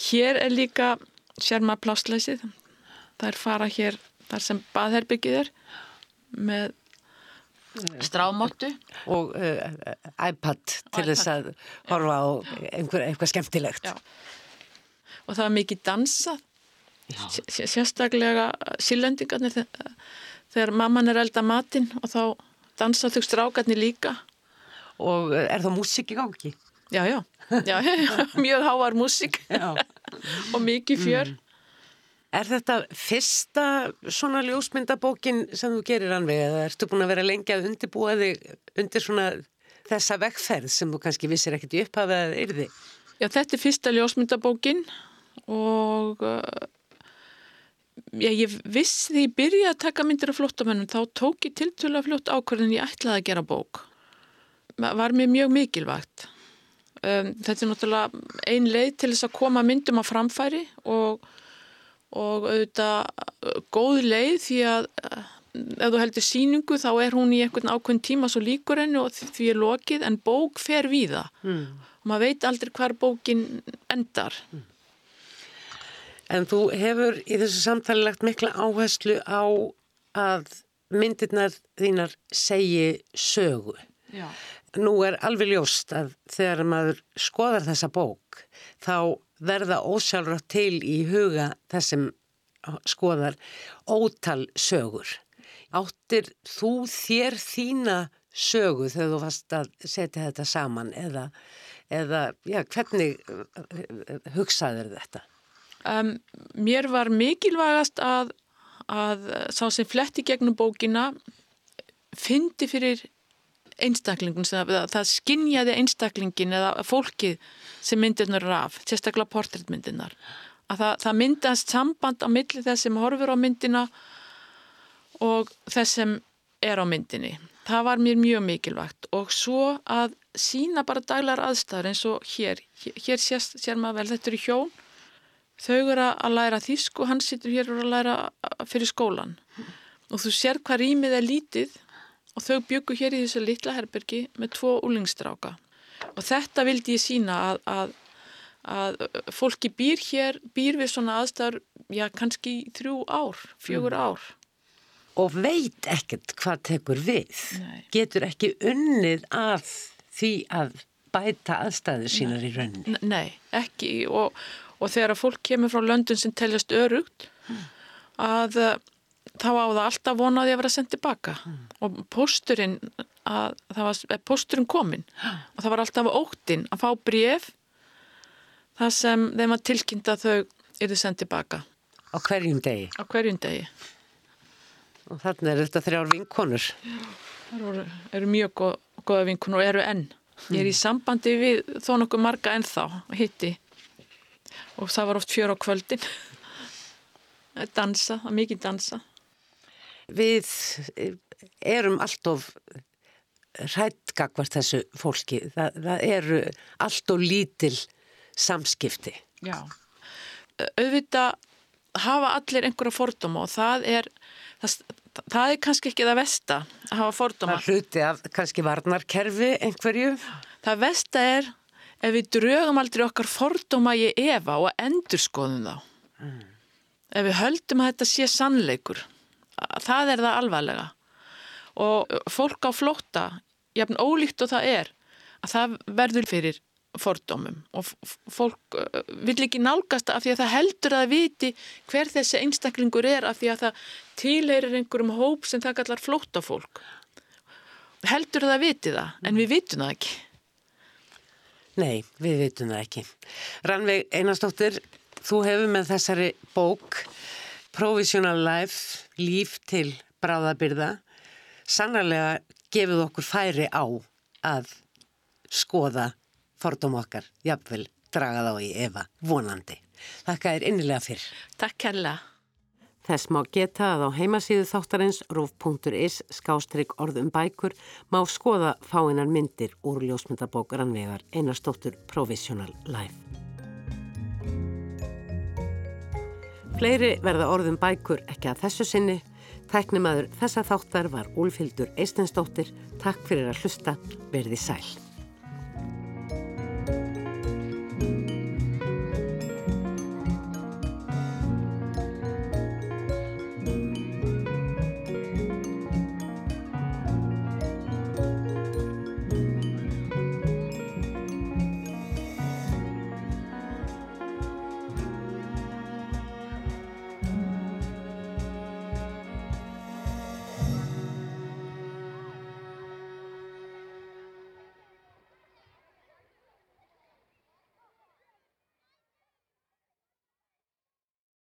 Hér er líka sérma plássleysið. Það er fara hér þar sem baðherbyggið er með strámóttu. og uh, iPad til þess að horfa á einhver, eitthvað skemmtilegt. Já. Og það er mikið dansað. Sérstaklega sílendingarnir þe- þegar mamman er elda matinn og þá dansa þau strákarnir líka. Og uh, er það músík í gangi? Já, já, já, já mjög háar músík og mikið fjör. Er þetta fyrsta svona ljósmyndabókin sem þú gerir anveg eða ertu búin að vera lengi að undirbúa þig undir svona þessa vegferð sem þú kannski vissir ekkert í upphafi að yrði? Já, þetta er fyrsta ljósmyndabókin og uh, já, ég vissi því ég byrjaði að taka myndir af flottamennum þá tók ég tiltölu fljótt ákvörðin ég ætlaði að gera bók. Var mér mjög mikilvægt. Um, þetta er náttúrulega ein leið til þess að koma myndum á framfæri og, og auðvitað uh, góð leið því að uh, ef þú heldur síningu þá er hún í einhvern ákveðin tíma svo líkur henni og því er lokið en bók fer víða Mm. og maður veit aldrei hvar bókin endar. En þú hefur í þessu samtali lagt mikla áherslu á að myndirnar þínar segi sögu. Já. Nú er alveg ljóst að þegar maður skoðar þessa bók þá verða ósjálfrátt til í huga þessum skoðar ótal sögur. Áttir þú þér þína sögu þegar þú varst að setja þetta saman eða, eða já, hvernig uh, hugsaður þetta? Um, mér var mikilvægast að, að sá sem fletti gegnum bókina fyndi fyrir einstaklingun, það, skinjaði einstaklingin eða fólkið sem myndirnar er af, sérstaklega portréttmyndirnar. Að það, það myndast samband á milli þess sem horfur á myndina og þess sem er á myndinni. Það var mér mjög mikilvægt og svo að sína bara daglar aðstæður eins og hér. Hér, hér sér, sér maður vel, þetta eru hjón þau eru að læra þýsku, hann situr hér og er að læra fyrir skólan og þú sér hvað rýmið er lítið og þau byggu hér í þessu litla herbergi með tvo úlingstráka og þetta vildi ég sína að, að, að fólki býr hér, býr við svona aðstæður, já kannski þrjú ár, fjögur ár. og veit ekkert hvað tekur við. Nei. Getur ekki unnið að því að bæta aðstæður sínar í rauninni. Nei, ekki og, og þegar að fólk kemur frá löndun sem teljast örugt að uh, þá á það alltaf vonaði að vera sendt tilbaka og pósturinn að það var eh, pósturinn kominn og það var alltaf óttinn að fá bref þar sem þeim var tilkynnt að þau eru sendt tilbaka Á hverjum degi. á hverjum degi. Og þarna er þetta þrjár vinkonur. Það eru, eru mjög góð, góða vinkunur og eru enn. Ég er í sambandi við þó nokkuð marga ennþá hitti og það var oft fjör á kvöldin. dansa, mikið dansa. Við eh, erum alltof hrættgakvart þessu fólki. Það, það eru alltof lítil samskipti. Já. Auðvitað hafa allir einhverja fordóma og það er, það, það er kannski ekki það vesta að hafa fordóma. Það hluti af kannski varnarkerfi einhverju. Það vesta er ef við drögum aldrei okkar fordóma í efa og endurskoðum þá. Ef við höldum að þetta sé sannleikur, að það er það alvarlega. Og fólk á flótta, jafn ólíkt og það er, að það verður fyrir fordómum og fólk vill ekki nálgast af því að það heldur að viti hver þessi einstaklingur er af því að það tilheyrir einhverjum hóp sem það kallar flóttafólk. Heldur að það viti það, en við vitum það ekki. Nei, við veitum það ekki. Rannveig Einarsdóttir, þú hefur með þessari bók Provisional Life, líf til bráðabyrða, sannarlega gefið okkur færi á að skoða fordóm okkar, jafnvel draga þá í efa, vonandi. Þakka þér innilega fyrr. Takk kærlega. Þess má geta að á heimasíðu þáttarins rúf.is skástrygg orðum bækur má skoða fáinnar myndir úr ljósmyndabók Rannvegar einastóttur Provisional Life. Fleiri verða orðum bækur ekki að þessu sinni. Tæknimaður þessa þáttar var Úlfildur Eistensdóttir. Takk fyrir að hlusta. Verði sæl.